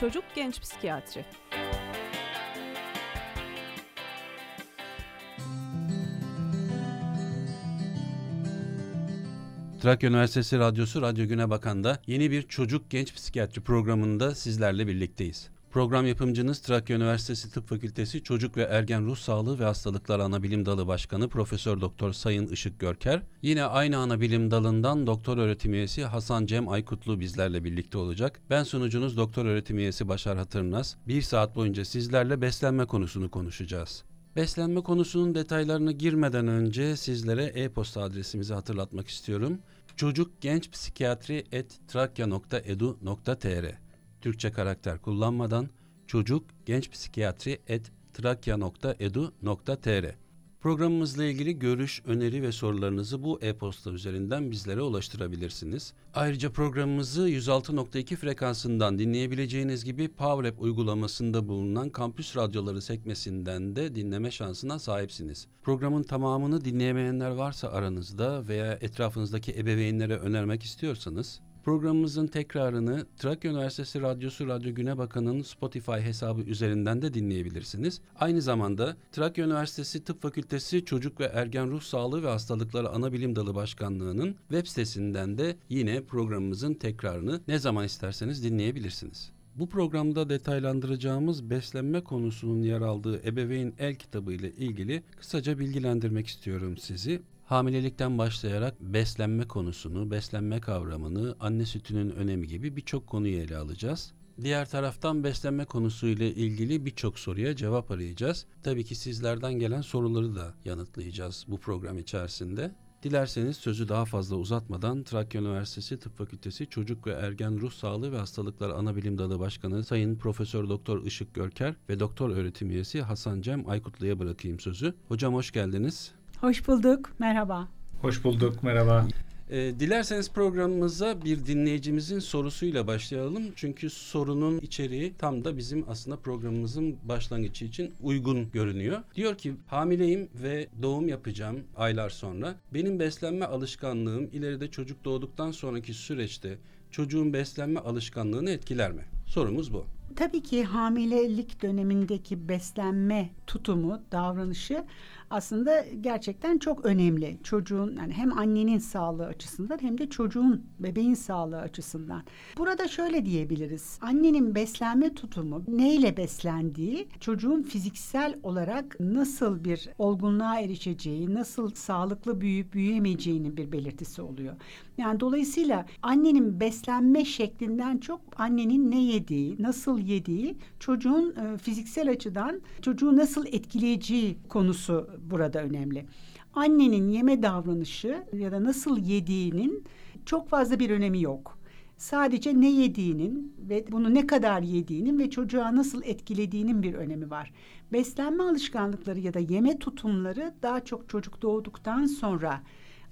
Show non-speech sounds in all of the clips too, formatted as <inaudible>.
Çocuk Genç Psikiyatri Trakya Üniversitesi Radyosu Radyo Güne Bakan'da yeni bir çocuk genç psikiyatri programında sizlerle birlikteyiz. Program yapımcınız Trakya Üniversitesi Tıp Fakültesi Çocuk ve Ergen Ruh Sağlığı ve Hastalıklar Anabilim Dalı Başkanı Profesör Doktor Sayın Işık Görker. Yine aynı anabilim dalından doktor öğretim üyesi Hasan Cem Aykutlu bizlerle birlikte olacak. Ben sunucunuz doktor öğretim üyesi Başar Hatırnaz. Bir saat boyunca sizlerle beslenme konusunu konuşacağız. Beslenme konusunun detaylarına girmeden önce sizlere e-posta adresimizi hatırlatmak istiyorum. Çocuk Türkçe karakter kullanmadan çocuk genç psikiyatri trakya.edu.tr Programımızla ilgili görüş, öneri ve sorularınızı bu e-posta üzerinden bizlere ulaştırabilirsiniz. Ayrıca programımızı 106.2 frekansından dinleyebileceğiniz gibi PowerApp uygulamasında bulunan kampüs radyoları sekmesinden de dinleme şansına sahipsiniz. Programın tamamını dinleyemeyenler varsa aranızda veya etrafınızdaki ebeveynlere önermek istiyorsanız Programımızın tekrarını Trakya Üniversitesi Radyosu Radyo Güne Bakan'ın Spotify hesabı üzerinden de dinleyebilirsiniz. Aynı zamanda Trakya Üniversitesi Tıp Fakültesi Çocuk ve Ergen Ruh Sağlığı ve Hastalıkları Anabilim Dalı Başkanlığı'nın web sitesinden de yine programımızın tekrarını ne zaman isterseniz dinleyebilirsiniz. Bu programda detaylandıracağımız beslenme konusunun yer aldığı ebeveyn el kitabı ile ilgili kısaca bilgilendirmek istiyorum sizi. Hamilelikten başlayarak beslenme konusunu, beslenme kavramını, anne sütünün önemi gibi birçok konuyu ele alacağız. Diğer taraftan beslenme konusuyla ilgili birçok soruya cevap arayacağız. Tabii ki sizlerden gelen soruları da yanıtlayacağız bu program içerisinde. Dilerseniz sözü daha fazla uzatmadan Trakya Üniversitesi Tıp Fakültesi Çocuk ve Ergen Ruh Sağlığı ve Hastalıklar Anabilim Dalı Başkanı Sayın Profesör Doktor Işık Görker ve Doktor Öğretim Üyesi Hasan Cem Aykutlu'ya bırakayım sözü. Hocam hoş geldiniz. Hoş bulduk, merhaba. Hoş bulduk, merhaba. E, dilerseniz programımıza bir dinleyicimizin sorusuyla başlayalım. Çünkü sorunun içeriği tam da bizim aslında programımızın başlangıcı için uygun görünüyor. Diyor ki hamileyim ve doğum yapacağım aylar sonra. Benim beslenme alışkanlığım ileride çocuk doğduktan sonraki süreçte çocuğun beslenme alışkanlığını etkiler mi? Sorumuz bu. Tabii ki hamilelik dönemindeki beslenme tutumu, davranışı aslında gerçekten çok önemli. Çocuğun yani hem annenin sağlığı açısından hem de çocuğun bebeğin sağlığı açısından. Burada şöyle diyebiliriz. Annenin beslenme tutumu neyle beslendiği çocuğun fiziksel olarak nasıl bir olgunluğa erişeceği, nasıl sağlıklı büyüyüp büyüyemeyeceğinin bir belirtisi oluyor. Yani dolayısıyla annenin beslenme şeklinden çok annenin ne yediği, nasıl yediği çocuğun e, fiziksel açıdan çocuğu nasıl etkileyeceği konusu burada önemli. Annenin yeme davranışı ya da nasıl yediğinin çok fazla bir önemi yok. Sadece ne yediğinin ve bunu ne kadar yediğinin ve çocuğa nasıl etkilediğinin bir önemi var. Beslenme alışkanlıkları ya da yeme tutumları daha çok çocuk doğduktan sonra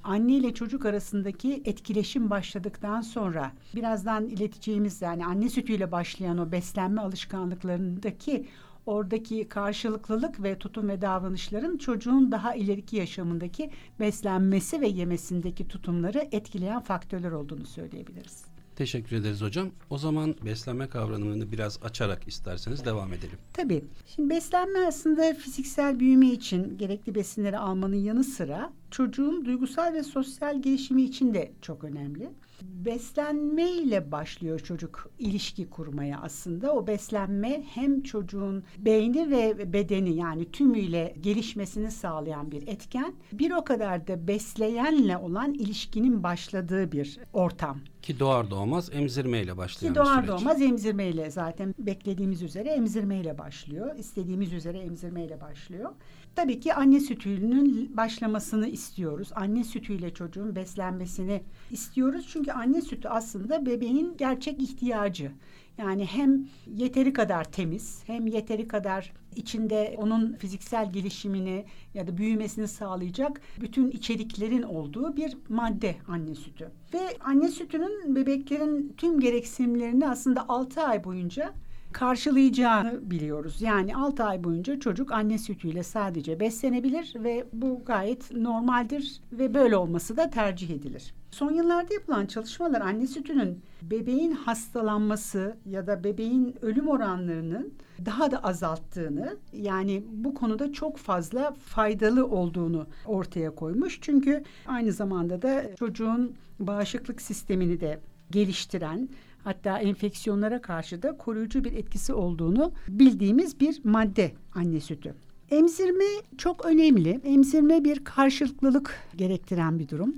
anne ile çocuk arasındaki etkileşim başladıktan sonra birazdan ileteceğimiz yani anne sütüyle başlayan o beslenme alışkanlıklarındaki oradaki karşılıklılık ve tutum ve davranışların çocuğun daha ileriki yaşamındaki beslenmesi ve yemesindeki tutumları etkileyen faktörler olduğunu söyleyebiliriz. Teşekkür ederiz hocam. O zaman beslenme kavramını biraz açarak isterseniz devam edelim. Tabii. Şimdi beslenme aslında fiziksel büyüme için gerekli besinleri almanın yanı sıra çocuğun duygusal ve sosyal gelişimi için de çok önemli beslenme ile başlıyor çocuk ilişki kurmaya aslında. O beslenme hem çocuğun beyni ve bedeni yani tümüyle gelişmesini sağlayan bir etken. Bir o kadar da besleyenle olan ilişkinin başladığı bir ortam. Ki doğar doğmaz emzirmeyle başlayan Ki doğar bir süreç. doğmaz emzirmeyle zaten beklediğimiz üzere emzirmeyle başlıyor. İstediğimiz üzere emzirmeyle başlıyor. Tabii ki anne sütünün başlamasını istiyoruz. Anne sütüyle çocuğun beslenmesini istiyoruz. Çünkü anne sütü aslında bebeğin gerçek ihtiyacı. Yani hem yeteri kadar temiz hem yeteri kadar içinde onun fiziksel gelişimini ya da büyümesini sağlayacak bütün içeriklerin olduğu bir madde anne sütü. Ve anne sütünün bebeklerin tüm gereksinimlerini aslında 6 ay boyunca karşılayacağını biliyoruz. Yani 6 ay boyunca çocuk anne sütüyle sadece beslenebilir ve bu gayet normaldir ve böyle olması da tercih edilir. Son yıllarda yapılan çalışmalar anne sütünün bebeğin hastalanması ya da bebeğin ölüm oranlarının daha da azalttığını yani bu konuda çok fazla faydalı olduğunu ortaya koymuş. Çünkü aynı zamanda da çocuğun bağışıklık sistemini de geliştiren hatta enfeksiyonlara karşı da koruyucu bir etkisi olduğunu bildiğimiz bir madde anne sütü. Emzirme çok önemli. Emzirme bir karşılıklılık gerektiren bir durum.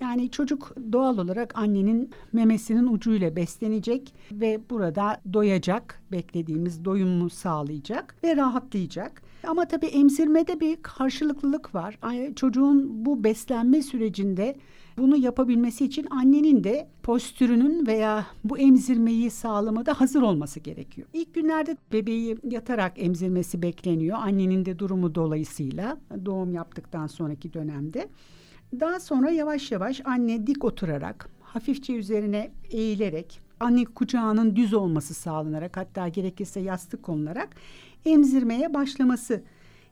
Yani çocuk doğal olarak annenin memesinin ucuyla beslenecek ve burada doyacak, beklediğimiz doyumu sağlayacak ve rahatlayacak. Ama tabii emzirmede bir karşılıklılık var. Çocuğun bu beslenme sürecinde bunu yapabilmesi için annenin de postürünün veya bu emzirmeyi sağlamada hazır olması gerekiyor. İlk günlerde bebeği yatarak emzirmesi bekleniyor. Annenin de durumu dolayısıyla doğum yaptıktan sonraki dönemde. Daha sonra yavaş yavaş anne dik oturarak, hafifçe üzerine eğilerek, anne kucağının düz olması sağlanarak hatta gerekirse yastık konularak emzirmeye başlaması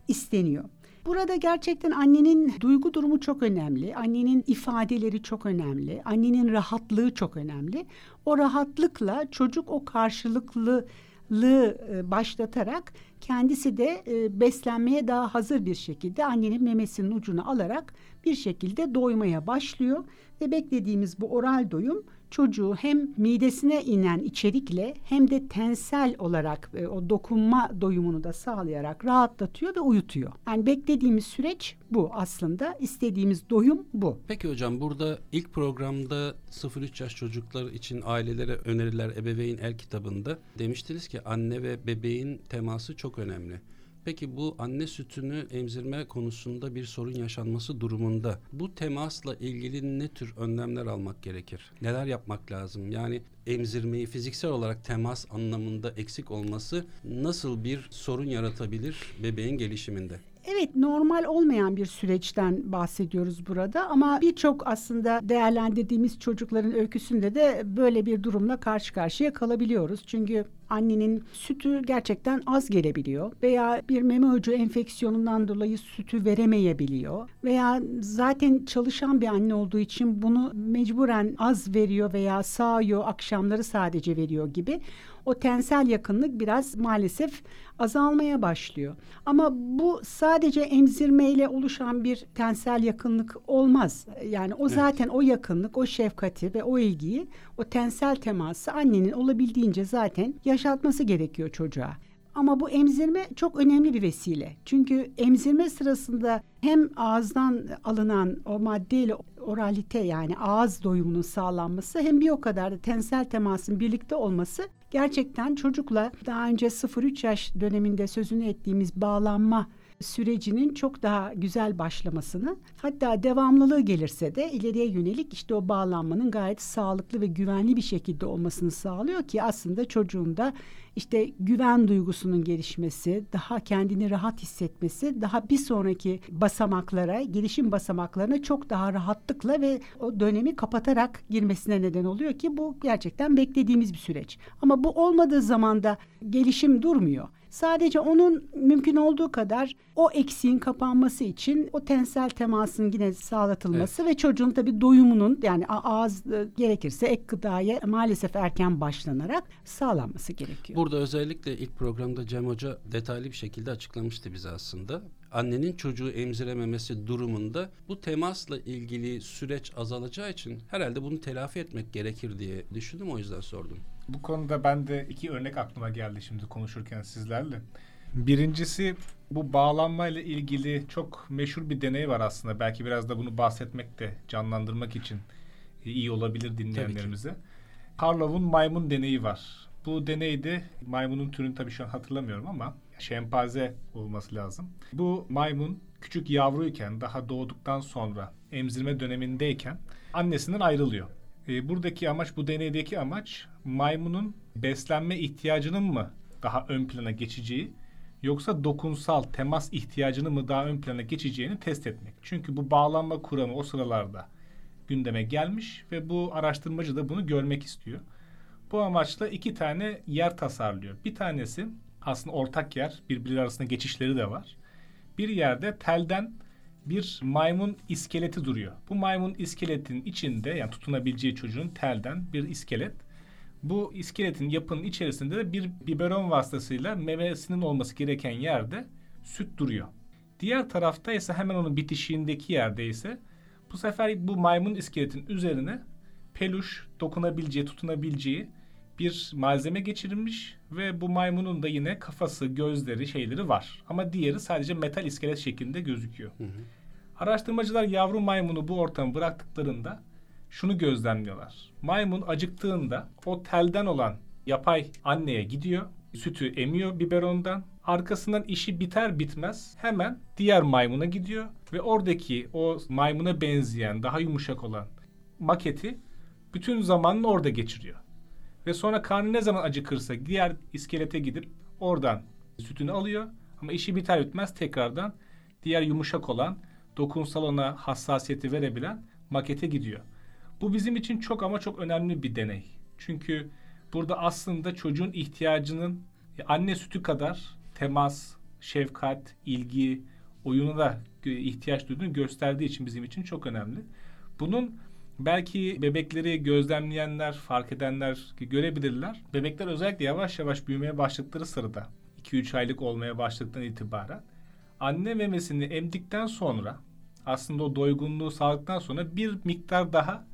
isteniyor. Burada gerçekten annenin duygu durumu çok önemli. Annenin ifadeleri çok önemli. Annenin rahatlığı çok önemli. O rahatlıkla çocuk o karşılıklı e, başlatarak kendisi de e, beslenmeye daha hazır bir şekilde annenin memesinin ucunu alarak bir şekilde doymaya başlıyor ve beklediğimiz bu oral doyum çocuğu hem midesine inen içerikle hem de tensel olarak e, o dokunma doyumunu da sağlayarak rahatlatıyor ve uyutuyor. Yani beklediğimiz süreç bu aslında. istediğimiz doyum bu. Peki hocam burada ilk programda 0-3 yaş çocuklar için ailelere öneriler ebeveyn el kitabında demiştiniz ki anne ve bebeğin teması çok önemli. Peki bu anne sütünü emzirme konusunda bir sorun yaşanması durumunda bu temasla ilgili ne tür önlemler almak gerekir? Neler yapmak lazım? Yani emzirmeyi fiziksel olarak temas anlamında eksik olması nasıl bir sorun yaratabilir bebeğin gelişiminde? Evet normal olmayan bir süreçten bahsediyoruz burada ama birçok aslında değerlendirdiğimiz çocukların öyküsünde de böyle bir durumla karşı karşıya kalabiliyoruz. Çünkü annenin sütü gerçekten az gelebiliyor veya bir meme ucu enfeksiyonundan dolayı sütü veremeyebiliyor veya zaten çalışan bir anne olduğu için bunu mecburen az veriyor veya sağıyor akşamları sadece veriyor gibi o tensel yakınlık biraz maalesef azalmaya başlıyor. Ama bu sadece emzirmeyle oluşan bir tensel yakınlık olmaz. Yani o zaten evet. o yakınlık, o şefkati ve o ilgiyi, o tensel teması annenin olabildiğince zaten yaşatması gerekiyor çocuğa. Ama bu emzirme çok önemli bir vesile. Çünkü emzirme sırasında hem ağızdan alınan o maddeyle oralite yani ağız doyumunun sağlanması hem bir o kadar da tensel temasın birlikte olması gerçekten çocukla daha önce 0-3 yaş döneminde sözünü ettiğimiz bağlanma sürecinin çok daha güzel başlamasını hatta devamlılığı gelirse de ileriye yönelik işte o bağlanmanın gayet sağlıklı ve güvenli bir şekilde olmasını sağlıyor ki aslında çocuğun da işte güven duygusunun gelişmesi, daha kendini rahat hissetmesi, daha bir sonraki basamaklara, gelişim basamaklarına çok daha rahatlıkla ve o dönemi kapatarak girmesine neden oluyor ki bu gerçekten beklediğimiz bir süreç. Ama bu olmadığı zaman da gelişim durmuyor. Sadece onun mümkün olduğu kadar o eksiğin kapanması için o tensel temasın yine sağlatılması evet. ve çocuğun tabii doyumunun yani ağız e, gerekirse ek gıdaya maalesef erken başlanarak sağlanması gerekiyor. Burada özellikle ilk programda Cem Hoca detaylı bir şekilde açıklamıştı bize aslında annenin çocuğu emzirememesi durumunda bu temasla ilgili süreç azalacağı için herhalde bunu telafi etmek gerekir diye düşündüm o yüzden sordum. Bu konuda ben de iki örnek aklıma geldi şimdi konuşurken sizlerle. Birincisi bu bağlanmayla ilgili çok meşhur bir deney var aslında. Belki biraz da bunu bahsetmek de canlandırmak için iyi olabilir dinleyenlerimize. Karlov'un maymun deneyi var. Bu deneyde maymunun türünü tabii şu an hatırlamıyorum ama şempanze olması lazım. Bu maymun küçük yavruyken daha doğduktan sonra emzirme dönemindeyken annesinden ayrılıyor. E, buradaki amaç, bu deneydeki amaç maymunun beslenme ihtiyacının mı daha ön plana geçeceği yoksa dokunsal temas ihtiyacını mı daha ön plana geçeceğini test etmek. Çünkü bu bağlanma kuramı o sıralarda gündeme gelmiş ve bu araştırmacı da bunu görmek istiyor. Bu amaçla iki tane yer tasarlıyor. Bir tanesi aslında ortak yer, birbirleri arasında geçişleri de var. Bir yerde telden bir maymun iskeleti duruyor. Bu maymun iskeletin içinde yani tutunabileceği çocuğun telden bir iskelet. Bu iskeletin yapının içerisinde de bir biberon vasıtasıyla memesinin olması gereken yerde süt duruyor. Diğer tarafta ise hemen onun bitişiğindeki yerde ise bu sefer bu maymun iskeletin üzerine peluş dokunabileceği, tutunabileceği bir malzeme geçirilmiş ve bu maymunun da yine kafası, gözleri, şeyleri var. Ama diğeri sadece metal iskelet şeklinde gözüküyor. Hı hı. Araştırmacılar yavru maymunu bu ortamı bıraktıklarında şunu gözlemliyorlar. Maymun acıktığında o telden olan yapay anneye gidiyor. Sütü emiyor biberondan. Arkasından işi biter bitmez hemen diğer maymuna gidiyor ve oradaki o maymuna benzeyen daha yumuşak olan maketi bütün zamanını orada geçiriyor. Ve sonra karnı ne zaman acıkırsa diğer iskelete gidip oradan sütünü alıyor. Ama işi biter bitmez tekrardan diğer yumuşak olan dokunsal ona hassasiyeti verebilen makete gidiyor. Bu bizim için çok ama çok önemli bir deney. Çünkü burada aslında çocuğun ihtiyacının anne sütü kadar temas, şefkat, ilgi, oyuna da ihtiyaç duyduğunu gösterdiği için bizim için çok önemli. Bunun belki bebekleri gözlemleyenler, fark edenler görebilirler. Bebekler özellikle yavaş yavaş büyümeye başladıkları sırada 2-3 aylık olmaya başladıktan itibaren anne memesini emdikten sonra aslında o doygunluğu sağladıktan sonra bir miktar daha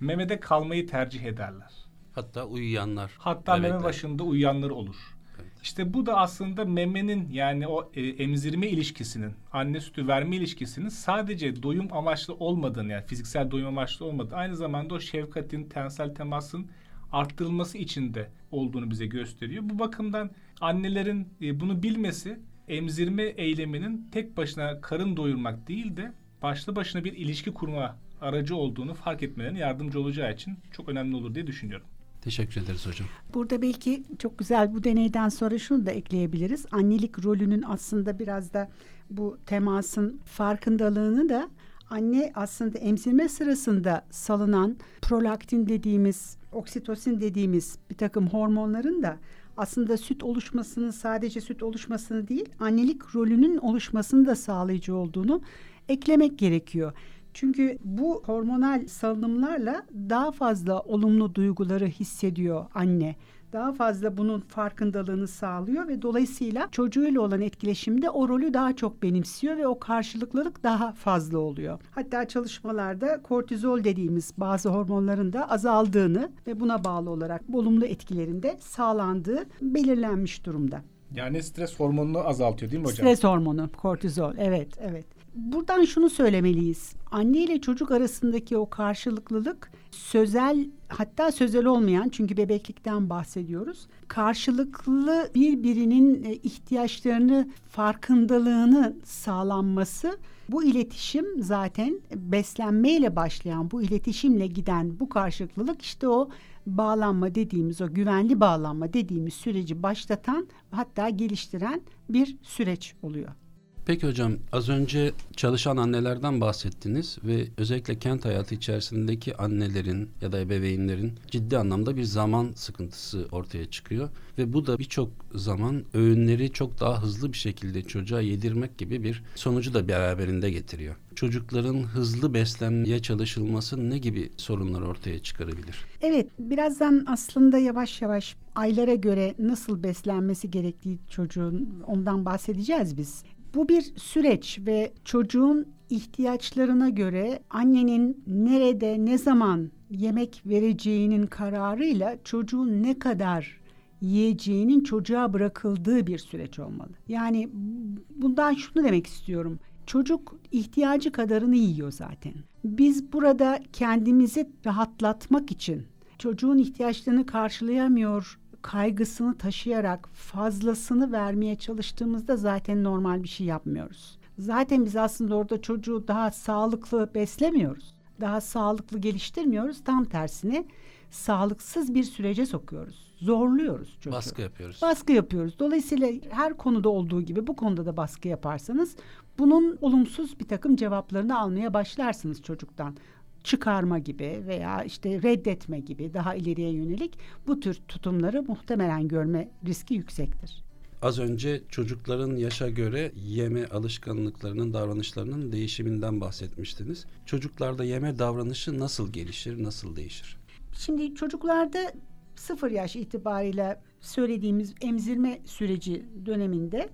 memede kalmayı tercih ederler. Hatta uyuyanlar. Hatta bebekler. meme başında uyuyanlar olur. İşte bu da aslında memenin yani o e, emzirme ilişkisinin, anne sütü verme ilişkisinin sadece doyum amaçlı olmadığını yani fiziksel doyum amaçlı olmadığı aynı zamanda o şefkatin, tensel temasın arttırılması için de olduğunu bize gösteriyor. Bu bakımdan annelerin e, bunu bilmesi emzirme eyleminin tek başına karın doyurmak değil de başlı başına bir ilişki kurma aracı olduğunu fark etmelerine yardımcı olacağı için çok önemli olur diye düşünüyorum. Teşekkür ederiz hocam. Burada belki çok güzel bu deneyden sonra şunu da ekleyebiliriz. Annelik rolünün aslında biraz da bu temasın farkındalığını da anne aslında emzirme sırasında salınan prolaktin dediğimiz, oksitosin dediğimiz bir takım hormonların da aslında süt oluşmasını sadece süt oluşmasını değil annelik rolünün oluşmasını da sağlayıcı olduğunu eklemek gerekiyor. Çünkü bu hormonal salınımlarla daha fazla olumlu duyguları hissediyor anne. Daha fazla bunun farkındalığını sağlıyor ve dolayısıyla çocuğuyla olan etkileşimde o rolü daha çok benimsiyor ve o karşılıklılık daha fazla oluyor. Hatta çalışmalarda kortizol dediğimiz bazı hormonların da azaldığını ve buna bağlı olarak olumlu etkilerinde sağlandığı belirlenmiş durumda. Yani stres hormonunu azaltıyor değil mi hocam? Stres hormonu, kortizol. Evet, evet buradan şunu söylemeliyiz. Anne ile çocuk arasındaki o karşılıklılık sözel hatta sözel olmayan çünkü bebeklikten bahsediyoruz. Karşılıklı birbirinin e, ihtiyaçlarını farkındalığını sağlanması bu iletişim zaten beslenmeyle başlayan bu iletişimle giden bu karşılıklılık işte o bağlanma dediğimiz o güvenli bağlanma dediğimiz süreci başlatan hatta geliştiren bir süreç oluyor. Peki hocam az önce çalışan annelerden bahsettiniz ve özellikle kent hayatı içerisindeki annelerin ya da ebeveynlerin ciddi anlamda bir zaman sıkıntısı ortaya çıkıyor ve bu da birçok zaman öğünleri çok daha hızlı bir şekilde çocuğa yedirmek gibi bir sonucu da beraberinde getiriyor. Çocukların hızlı beslenmeye çalışılması ne gibi sorunlar ortaya çıkarabilir? Evet, birazdan aslında yavaş yavaş aylara göre nasıl beslenmesi gerektiği çocuğun ondan bahsedeceğiz biz. Bu bir süreç ve çocuğun ihtiyaçlarına göre annenin nerede ne zaman yemek vereceğinin kararıyla çocuğun ne kadar yiyeceğinin çocuğa bırakıldığı bir süreç olmalı. Yani bundan şunu demek istiyorum. Çocuk ihtiyacı kadarını yiyor zaten. Biz burada kendimizi rahatlatmak için çocuğun ihtiyaçlarını karşılayamıyor kaygısını taşıyarak fazlasını vermeye çalıştığımızda zaten normal bir şey yapmıyoruz. Zaten biz aslında orada çocuğu daha sağlıklı beslemiyoruz. Daha sağlıklı geliştirmiyoruz. Tam tersine sağlıksız bir sürece sokuyoruz. Zorluyoruz çocuğu. Baskı yapıyoruz. Baskı yapıyoruz. Dolayısıyla her konuda olduğu gibi bu konuda da baskı yaparsanız bunun olumsuz bir takım cevaplarını almaya başlarsınız çocuktan çıkarma gibi veya işte reddetme gibi daha ileriye yönelik bu tür tutumları muhtemelen görme riski yüksektir. Az önce çocukların yaşa göre yeme alışkanlıklarının, davranışlarının değişiminden bahsetmiştiniz. Çocuklarda yeme davranışı nasıl gelişir, nasıl değişir? Şimdi çocuklarda sıfır yaş itibariyle söylediğimiz emzirme süreci döneminde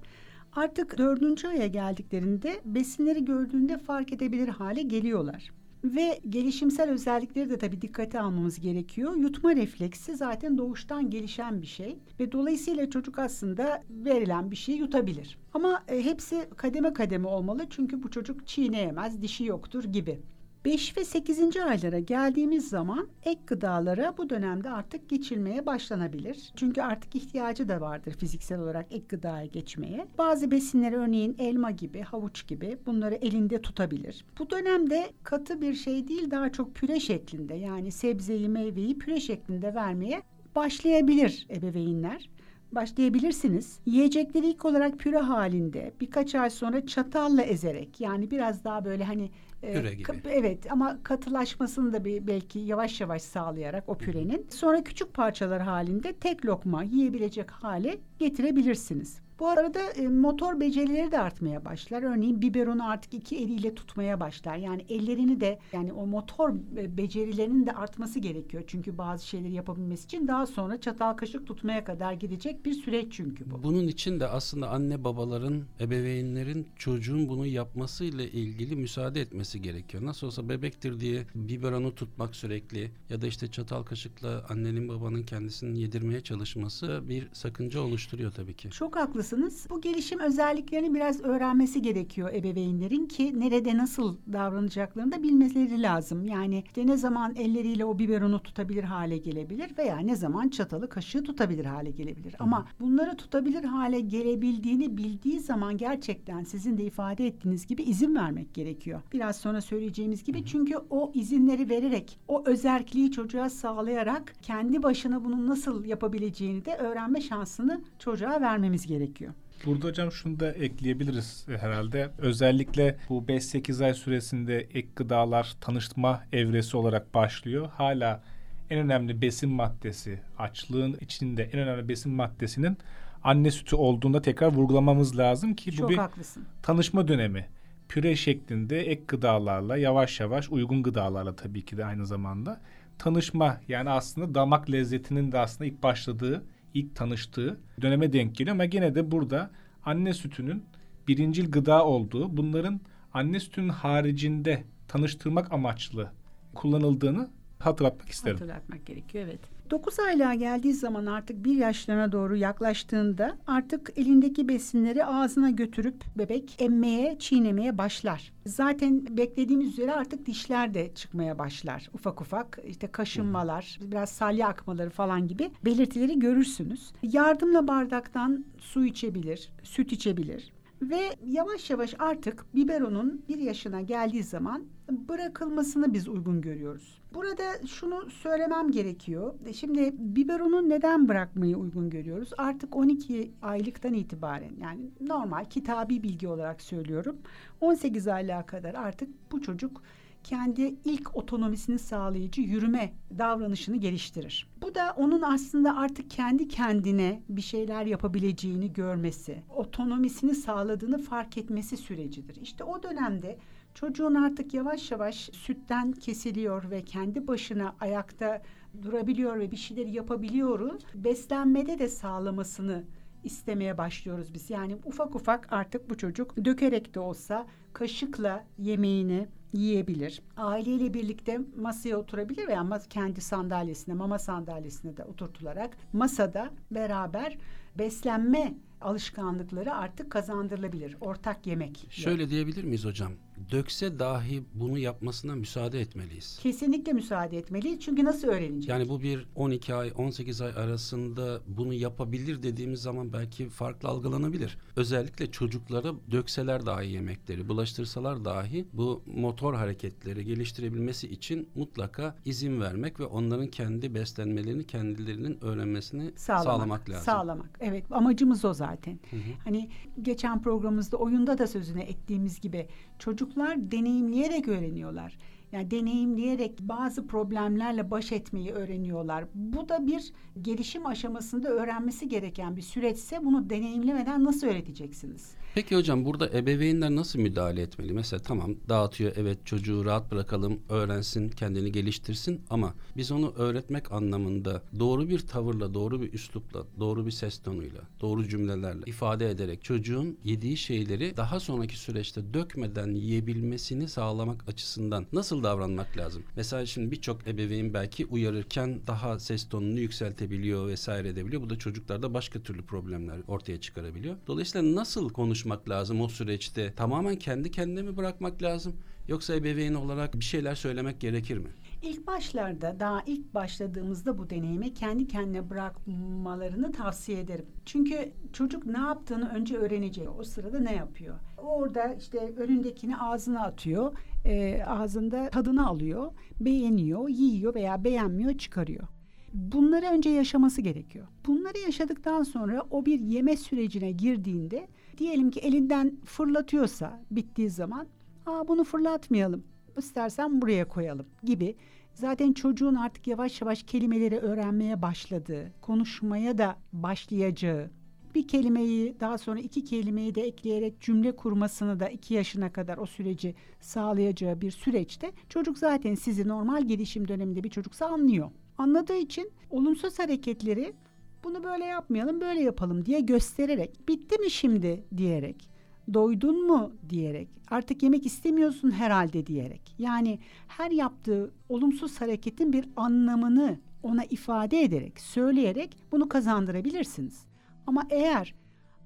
artık dördüncü aya geldiklerinde besinleri gördüğünde fark edebilir hale geliyorlar. Ve gelişimsel özellikleri de tabii dikkate almamız gerekiyor. Yutma refleksi zaten doğuştan gelişen bir şey ve dolayısıyla çocuk aslında verilen bir şeyi yutabilir. Ama e, hepsi kademe kademe olmalı çünkü bu çocuk çiğneyemez, dişi yoktur gibi. 5 ve 8. aylara geldiğimiz zaman ek gıdalara bu dönemde artık geçilmeye başlanabilir. Çünkü artık ihtiyacı da vardır fiziksel olarak ek gıdaya geçmeye. Bazı besinleri örneğin elma gibi, havuç gibi bunları elinde tutabilir. Bu dönemde katı bir şey değil daha çok püre şeklinde yani sebzeyi, meyveyi püre şeklinde vermeye başlayabilir ebeveynler başlayabilirsiniz. Yiyecekleri ilk olarak püre halinde birkaç ay sonra çatalla ezerek yani biraz daha böyle hani Püre gibi. Evet ama katılaşmasını da bir belki yavaş yavaş sağlayarak o pürenin. Sonra küçük parçalar halinde tek lokma yiyebilecek hale getirebilirsiniz. Bu arada e, motor becerileri de artmaya başlar. Örneğin biberonu artık iki eliyle tutmaya başlar. Yani ellerini de yani o motor becerilerinin de artması gerekiyor. Çünkü bazı şeyleri yapabilmesi için daha sonra çatal kaşık tutmaya kadar gidecek bir süreç çünkü bu. Bunun için de aslında anne babaların, ebeveynlerin çocuğun bunu yapmasıyla ilgili müsaade etmesi gerekiyor. Nasıl olsa bebektir diye biberonu tutmak sürekli ya da işte çatal kaşıkla annenin babanın kendisini yedirmeye çalışması bir sakınca oluşturuyor tabii ki. Çok haklısın haklısınız. Bu gelişim özelliklerini biraz öğrenmesi gerekiyor ebeveynlerin ki nerede nasıl davranacaklarını da bilmeleri lazım. Yani işte ne zaman elleriyle o biberonu tutabilir hale gelebilir veya ne zaman çatalı kaşığı tutabilir hale gelebilir. Ama bunları tutabilir hale gelebildiğini bildiği zaman gerçekten sizin de ifade ettiğiniz gibi izin vermek gerekiyor. Biraz sonra söyleyeceğimiz gibi çünkü o izinleri vererek o özerkliği çocuğa sağlayarak kendi başına bunu nasıl yapabileceğini de öğrenme şansını çocuğa vermemiz gerekiyor gerekiyor. Burada hocam şunu da ekleyebiliriz herhalde. Özellikle bu 5-8 ay süresinde ek gıdalar tanıştırma evresi olarak başlıyor. Hala en önemli besin maddesi, açlığın içinde en önemli besin maddesinin anne sütü olduğunda tekrar vurgulamamız lazım ki Çok bu bir haklısın. tanışma dönemi. Püre şeklinde ek gıdalarla yavaş yavaş uygun gıdalarla tabii ki de aynı zamanda tanışma yani aslında damak lezzetinin de aslında ilk başladığı ilk tanıştığı döneme denk geliyor ama gene de burada anne sütünün birincil gıda olduğu, bunların anne sütünün haricinde tanıştırmak amaçlı kullanıldığını hatırlatmak isterim. Hatırlatmak gerekiyor evet. 9 aylığa geldiği zaman artık bir yaşlarına doğru yaklaştığında artık elindeki besinleri ağzına götürüp bebek emmeye, çiğnemeye başlar. Zaten beklediğimiz üzere artık dişler de çıkmaya başlar. Ufak ufak işte kaşınmalar, biraz salya akmaları falan gibi belirtileri görürsünüz. Yardımla bardaktan su içebilir, süt içebilir. Ve yavaş yavaş artık biberonun bir yaşına geldiği zaman bırakılmasını biz uygun görüyoruz. Burada şunu söylemem gerekiyor. Şimdi biberonu neden bırakmayı uygun görüyoruz? Artık 12 aylıktan itibaren yani normal kitabi bilgi olarak söylüyorum. 18 aylığa kadar artık bu çocuk kendi ilk otonomisini sağlayıcı yürüme davranışını geliştirir. Bu da onun aslında artık kendi kendine bir şeyler yapabileceğini görmesi, otonomisini sağladığını fark etmesi sürecidir. İşte o dönemde çocuğun artık yavaş yavaş sütten kesiliyor ve kendi başına ayakta durabiliyor ve bir şeyleri yapabiliyor. Beslenmede de sağlamasını istemeye başlıyoruz biz. Yani ufak ufak artık bu çocuk dökerek de olsa kaşıkla yemeğini yiyebilir. Aileyle birlikte masaya oturabilir veya kendi sandalyesine, mama sandalyesine de oturtularak masada beraber beslenme alışkanlıkları artık kazandırılabilir. Ortak yemek. Şöyle diyebilir miyiz hocam? Dökse dahi bunu yapmasına müsaade etmeliyiz. Kesinlikle müsaade etmeliyiz. Çünkü nasıl öğrenecek? Yani bu bir 12 ay 18 ay arasında bunu yapabilir dediğimiz zaman belki farklı algılanabilir. Özellikle çocuklara dökseler dahi yemekleri, bulaştırsalar dahi bu motor hareketleri geliştirebilmesi için mutlaka izin vermek ve onların kendi beslenmelerini kendilerinin öğrenmesini sağlamak, sağlamak lazım. Sağlamak. Evet amacımız o zaten. Hı hı. Hani geçen programımızda oyunda da sözüne ettiğimiz gibi çocuk çocuklar deneyimleyerek öğreniyorlar. Yani deneyimleyerek bazı problemlerle baş etmeyi öğreniyorlar. Bu da bir gelişim aşamasında öğrenmesi gereken bir süreçse bunu deneyimlemeden nasıl öğreteceksiniz? Peki hocam burada ebeveynler nasıl müdahale etmeli? Mesela tamam dağıtıyor evet çocuğu rahat bırakalım öğrensin kendini geliştirsin ama biz onu öğretmek anlamında doğru bir tavırla doğru bir üslupla doğru bir ses tonuyla doğru cümlelerle ifade ederek çocuğun yediği şeyleri daha sonraki süreçte dökmeden yiyebilmesini sağlamak açısından nasıl davranmak lazım? Mesela şimdi birçok ebeveyn belki uyarırken daha ses tonunu yükseltebiliyor vesaire edebiliyor. Bu da çocuklarda başka türlü problemler ortaya çıkarabiliyor. Dolayısıyla nasıl konuşmak lazım o süreçte? Tamamen kendi kendine mi bırakmak lazım? Yoksa ebeveyn olarak bir şeyler söylemek gerekir mi? İlk başlarda daha ilk başladığımızda bu deneyime kendi kendine bırakmalarını tavsiye ederim. Çünkü çocuk ne yaptığını önce öğrenecek. O sırada ne yapıyor? Orada işte önündekini ağzına atıyor. E, ağzında tadını alıyor. Beğeniyor, yiyor veya beğenmiyor, çıkarıyor. Bunları önce yaşaması gerekiyor. Bunları yaşadıktan sonra o bir yeme sürecine girdiğinde diyelim ki elinden fırlatıyorsa bittiği zaman Aa, bunu fırlatmayalım istersen buraya koyalım gibi. Zaten çocuğun artık yavaş yavaş kelimeleri öğrenmeye başladığı, konuşmaya da başlayacağı, bir kelimeyi daha sonra iki kelimeyi de ekleyerek cümle kurmasını da iki yaşına kadar o süreci sağlayacağı bir süreçte çocuk zaten sizi normal gelişim döneminde bir çocuksa anlıyor. Anladığı için olumsuz hareketleri bunu böyle yapmayalım böyle yapalım diye göstererek bitti mi şimdi? diyerek doydun mu? diyerek artık yemek istemiyorsun herhalde. diyerek. Yani her yaptığı olumsuz hareketin bir anlamını ona ifade ederek söyleyerek bunu kazandırabilirsiniz. Ama eğer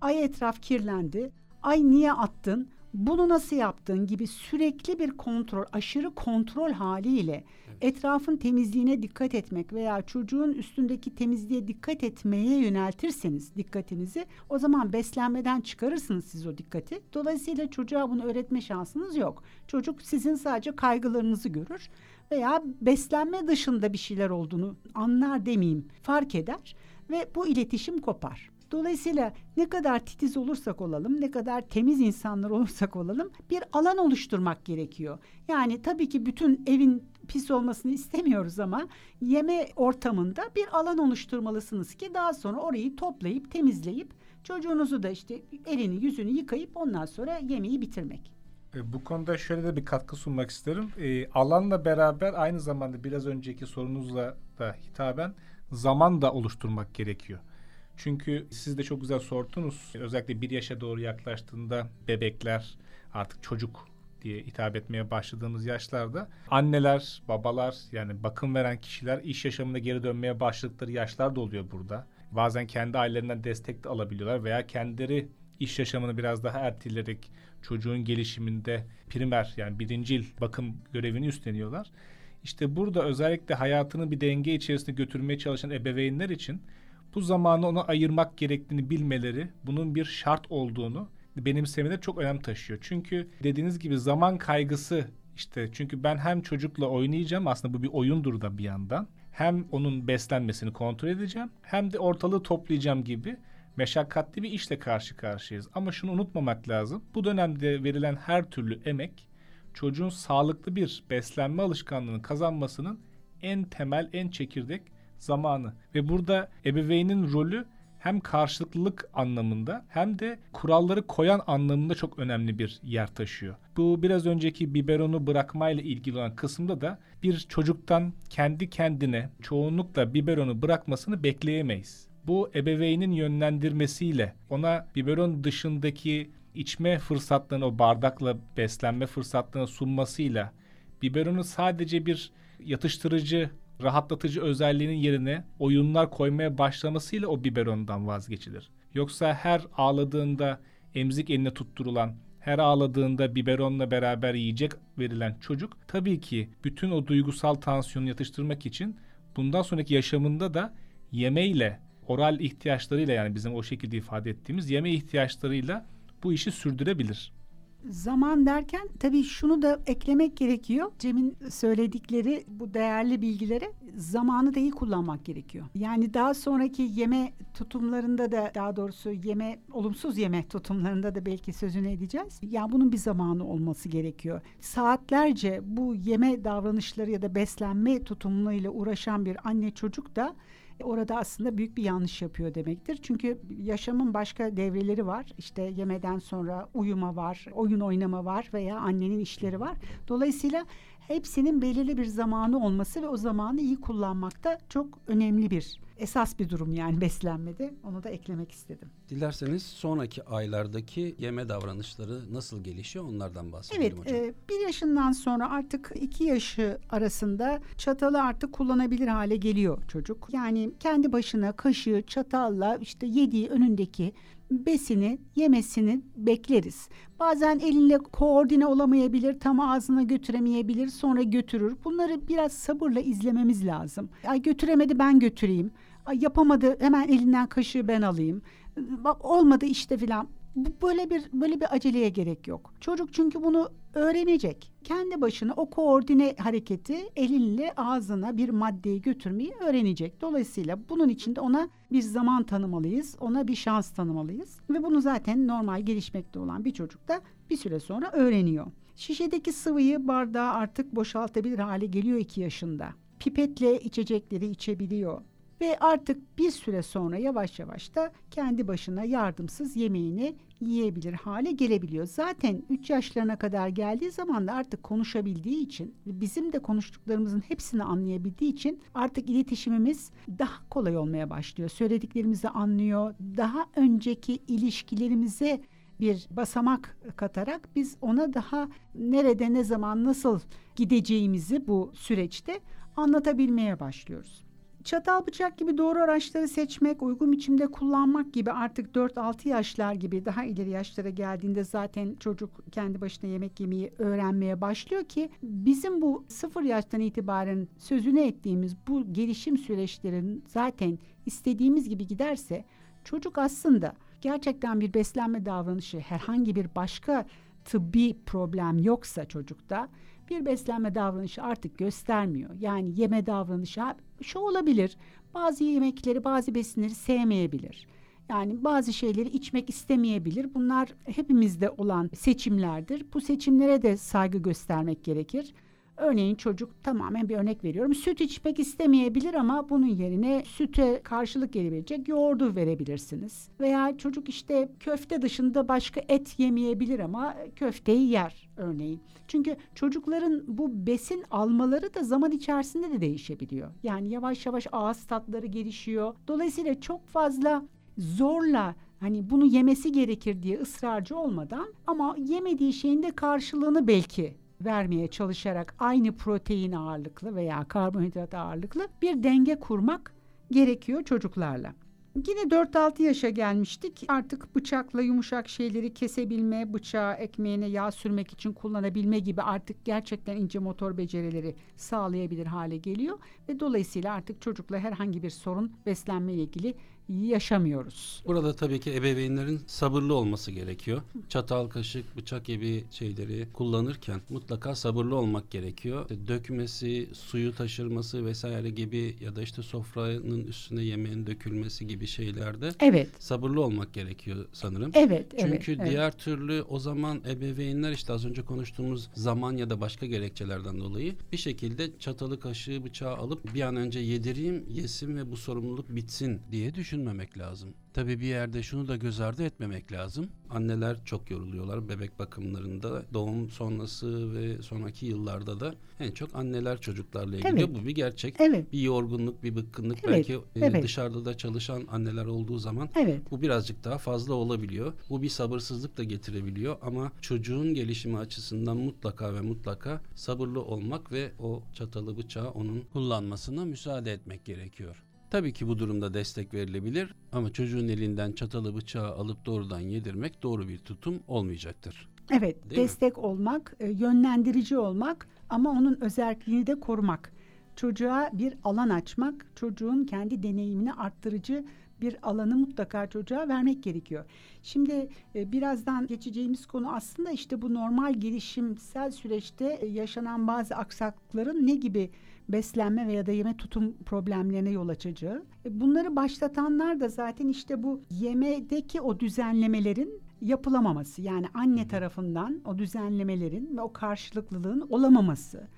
ay etraf kirlendi, ay niye attın, bunu nasıl yaptın gibi sürekli bir kontrol, aşırı kontrol haliyle evet. etrafın temizliğine dikkat etmek veya çocuğun üstündeki temizliğe dikkat etmeye yöneltirseniz dikkatinizi o zaman beslenmeden çıkarırsınız siz o dikkati. Dolayısıyla çocuğa bunu öğretme şansınız yok. Çocuk sizin sadece kaygılarınızı görür veya beslenme dışında bir şeyler olduğunu anlar demeyeyim fark eder ve bu iletişim kopar. Dolayısıyla ne kadar titiz olursak olalım, ne kadar temiz insanlar olursak olalım bir alan oluşturmak gerekiyor. Yani tabii ki bütün evin pis olmasını istemiyoruz ama yeme ortamında bir alan oluşturmalısınız ki daha sonra orayı toplayıp temizleyip çocuğunuzu da işte elini yüzünü yıkayıp ondan sonra yemeği bitirmek. E, bu konuda şöyle de bir katkı sunmak isterim. E, alanla beraber aynı zamanda biraz önceki sorunuzla da hitaben zaman da oluşturmak gerekiyor. Çünkü siz de çok güzel sordunuz. Özellikle bir yaşa doğru yaklaştığında bebekler artık çocuk diye hitap etmeye başladığımız yaşlarda anneler, babalar yani bakım veren kişiler iş yaşamına geri dönmeye başladıkları yaşlar da oluyor burada. Bazen kendi ailelerinden destek de alabiliyorlar veya kendileri iş yaşamını biraz daha erteleyerek çocuğun gelişiminde primer yani birincil bakım görevini üstleniyorlar. İşte burada özellikle hayatını bir denge içerisinde götürmeye çalışan ebeveynler için bu zamanı ona ayırmak gerektiğini bilmeleri, bunun bir şart olduğunu benimsemeleri çok önem taşıyor. Çünkü dediğiniz gibi zaman kaygısı işte çünkü ben hem çocukla oynayacağım aslında bu bir oyundur da bir yandan. Hem onun beslenmesini kontrol edeceğim hem de ortalığı toplayacağım gibi meşakkatli bir işle karşı karşıyayız. Ama şunu unutmamak lazım. Bu dönemde verilen her türlü emek çocuğun sağlıklı bir beslenme alışkanlığını kazanmasının en temel, en çekirdek zamanı. Ve burada ebeveynin rolü hem karşılıklılık anlamında hem de kuralları koyan anlamında çok önemli bir yer taşıyor. Bu biraz önceki biberonu bırakmayla ilgili olan kısımda da bir çocuktan kendi kendine çoğunlukla biberonu bırakmasını bekleyemeyiz. Bu ebeveynin yönlendirmesiyle ona biberon dışındaki içme fırsatlarını o bardakla beslenme fırsatlarını sunmasıyla biberonu sadece bir yatıştırıcı rahatlatıcı özelliğinin yerine oyunlar koymaya başlamasıyla o biberondan vazgeçilir. Yoksa her ağladığında emzik eline tutturulan, her ağladığında biberonla beraber yiyecek verilen çocuk tabii ki bütün o duygusal tansiyonu yatıştırmak için bundan sonraki yaşamında da yemeyle, oral ihtiyaçlarıyla yani bizim o şekilde ifade ettiğimiz yeme ihtiyaçlarıyla bu işi sürdürebilir. Zaman derken tabii şunu da eklemek gerekiyor. Cem'in söyledikleri bu değerli bilgilere zamanı da iyi kullanmak gerekiyor. Yani daha sonraki yeme tutumlarında da daha doğrusu yeme olumsuz yeme tutumlarında da belki sözünü edeceğiz. Ya yani bunun bir zamanı olması gerekiyor. Saatlerce bu yeme davranışları ya da beslenme tutumlarıyla uğraşan bir anne çocuk da orada aslında büyük bir yanlış yapıyor demektir. Çünkü yaşamın başka devreleri var. İşte yemeden sonra uyuma var, oyun oynama var veya annenin işleri var. Dolayısıyla hepsinin belirli bir zamanı olması ve o zamanı iyi kullanmak da çok önemli bir esas bir durum yani <laughs> beslenmede. Onu da eklemek istedim. Dilerseniz sonraki aylardaki yeme davranışları nasıl gelişiyor onlardan bahsedelim evet, hocam. Evet, bir yaşından sonra artık iki yaşı arasında çatalı artık kullanabilir hale geliyor çocuk. Yani kendi başına kaşığı, çatalla işte yediği önündeki besini yemesini bekleriz. Bazen elinle koordine olamayabilir, tam ağzına götüremeyebilir, sonra götürür. Bunları biraz sabırla izlememiz lazım. Ay götüremedi ben götüreyim. Ay yapamadı hemen elinden kaşığı ben alayım. Bak olmadı işte filan böyle bir böyle bir aceleye gerek yok. Çocuk çünkü bunu öğrenecek. Kendi başına o koordine hareketi elinle ağzına bir maddeyi götürmeyi öğrenecek. Dolayısıyla bunun için de ona bir zaman tanımalıyız. Ona bir şans tanımalıyız. Ve bunu zaten normal gelişmekte olan bir çocuk da bir süre sonra öğreniyor. Şişedeki sıvıyı bardağa artık boşaltabilir hale geliyor iki yaşında. Pipetle içecekleri içebiliyor ve artık bir süre sonra yavaş yavaş da kendi başına yardımsız yemeğini yiyebilir hale gelebiliyor. Zaten 3 yaşlarına kadar geldiği zaman da artık konuşabildiği için bizim de konuştuklarımızın hepsini anlayabildiği için artık iletişimimiz daha kolay olmaya başlıyor. Söylediklerimizi anlıyor. Daha önceki ilişkilerimize bir basamak katarak biz ona daha nerede ne zaman nasıl gideceğimizi bu süreçte anlatabilmeye başlıyoruz. Çatal bıçak gibi doğru araçları seçmek, uygun biçimde kullanmak gibi artık 4-6 yaşlar gibi daha ileri yaşlara geldiğinde zaten çocuk kendi başına yemek yemeyi öğrenmeye başlıyor ki bizim bu sıfır yaştan itibaren sözünü ettiğimiz bu gelişim süreçlerinin zaten istediğimiz gibi giderse çocuk aslında gerçekten bir beslenme davranışı herhangi bir başka tıbbi problem yoksa çocukta bir beslenme davranışı artık göstermiyor. Yani yeme davranışı şu olabilir. Bazı yemekleri, bazı besinleri sevmeyebilir. Yani bazı şeyleri içmek istemeyebilir. Bunlar hepimizde olan seçimlerdir. Bu seçimlere de saygı göstermek gerekir. Örneğin çocuk tamamen bir örnek veriyorum. Süt içmek istemeyebilir ama bunun yerine süte karşılık gelebilecek yoğurdu verebilirsiniz. Veya çocuk işte köfte dışında başka et yemeyebilir ama köfteyi yer örneğin. Çünkü çocukların bu besin almaları da zaman içerisinde de değişebiliyor. Yani yavaş yavaş ağız tatları gelişiyor. Dolayısıyla çok fazla zorla hani bunu yemesi gerekir diye ısrarcı olmadan ama yemediği şeyin de karşılığını belki vermeye çalışarak aynı protein ağırlıklı veya karbonhidrat ağırlıklı bir denge kurmak gerekiyor çocuklarla. Yine 4-6 yaşa gelmiştik. Artık bıçakla yumuşak şeyleri kesebilme, bıçağı ekmeğine yağ sürmek için kullanabilme gibi artık gerçekten ince motor becerileri sağlayabilir hale geliyor. Ve dolayısıyla artık çocukla herhangi bir sorun beslenme ile ilgili yaşamıyoruz. Burada tabii ki ebeveynlerin sabırlı olması gerekiyor. Çatal, kaşık, bıçak gibi şeyleri kullanırken mutlaka sabırlı olmak gerekiyor. İşte dökmesi, suyu taşırması vesaire gibi ya da işte sofranın üstüne yemeğin dökülmesi gibi şeylerde evet. sabırlı olmak gerekiyor sanırım. Evet. Çünkü evet, diğer evet. türlü o zaman ebeveynler işte az önce konuştuğumuz zaman ya da başka gerekçelerden dolayı bir şekilde çatalı, kaşığı, bıçağı alıp bir an önce yedireyim, yesin ve bu sorumluluk bitsin diye düşün düşünmemek lazım. Tabii bir yerde şunu da göz ardı etmemek lazım. Anneler çok yoruluyorlar bebek bakımlarında. Doğum sonrası ve sonraki yıllarda da en çok anneler çocuklarla ilgili. Evet. Bu bir gerçek. Evet. Bir yorgunluk, bir bıkkınlık. Evet. Belki evet. dışarıda da çalışan anneler olduğu zaman evet. bu birazcık daha fazla olabiliyor. Bu bir sabırsızlık da getirebiliyor ama çocuğun gelişimi açısından mutlaka ve mutlaka sabırlı olmak ve o çatalı bıçağı onun kullanmasına müsaade etmek gerekiyor. Tabii ki bu durumda destek verilebilir ama çocuğun elinden çatalı bıçağı alıp doğrudan yedirmek doğru bir tutum olmayacaktır. Evet, Değil destek mi? olmak, e, yönlendirici olmak ama onun özelliğini de korumak. Çocuğa bir alan açmak, çocuğun kendi deneyimini arttırıcı bir alanı mutlaka çocuğa vermek gerekiyor. Şimdi e, birazdan geçeceğimiz konu aslında işte bu normal gelişimsel süreçte e, yaşanan bazı aksaklıkların ne gibi beslenme veya da yeme tutum problemlerine yol açacağı. E, bunları başlatanlar da zaten işte bu yemedeki o düzenlemelerin yapılamaması yani anne tarafından o düzenlemelerin ve o karşılıklılığın olamaması.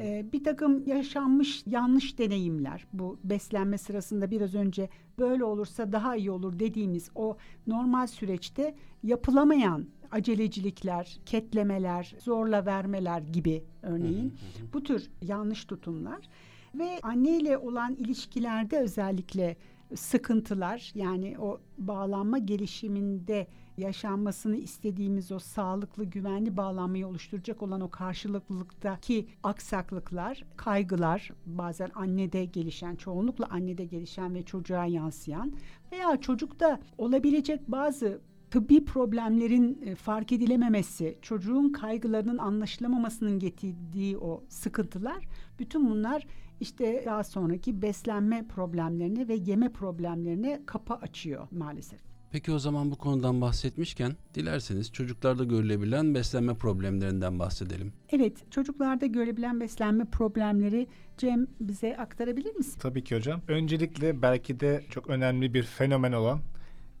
Ee, bir takım yaşanmış yanlış deneyimler bu beslenme sırasında biraz önce böyle olursa daha iyi olur dediğimiz o normal süreçte yapılamayan acelecilikler, ketlemeler, zorla vermeler gibi örneğin bu tür yanlış tutumlar ve anne ile olan ilişkilerde özellikle sıkıntılar yani o bağlanma gelişiminde yaşanmasını istediğimiz o sağlıklı güvenli bağlanmayı oluşturacak olan o karşılıklılıktaki aksaklıklar, kaygılar bazen annede gelişen, çoğunlukla annede gelişen ve çocuğa yansıyan veya çocukta olabilecek bazı tıbbi problemlerin e, fark edilememesi, çocuğun kaygılarının anlaşılamamasının getirdiği o sıkıntılar, bütün bunlar işte daha sonraki beslenme problemlerine ve yeme problemlerine kapı açıyor maalesef. Peki o zaman bu konudan bahsetmişken dilerseniz çocuklarda görülebilen beslenme problemlerinden bahsedelim. Evet, çocuklarda görülebilen beslenme problemleri Cem bize aktarabilir misin? Tabii ki hocam. Öncelikle belki de çok önemli bir fenomen olan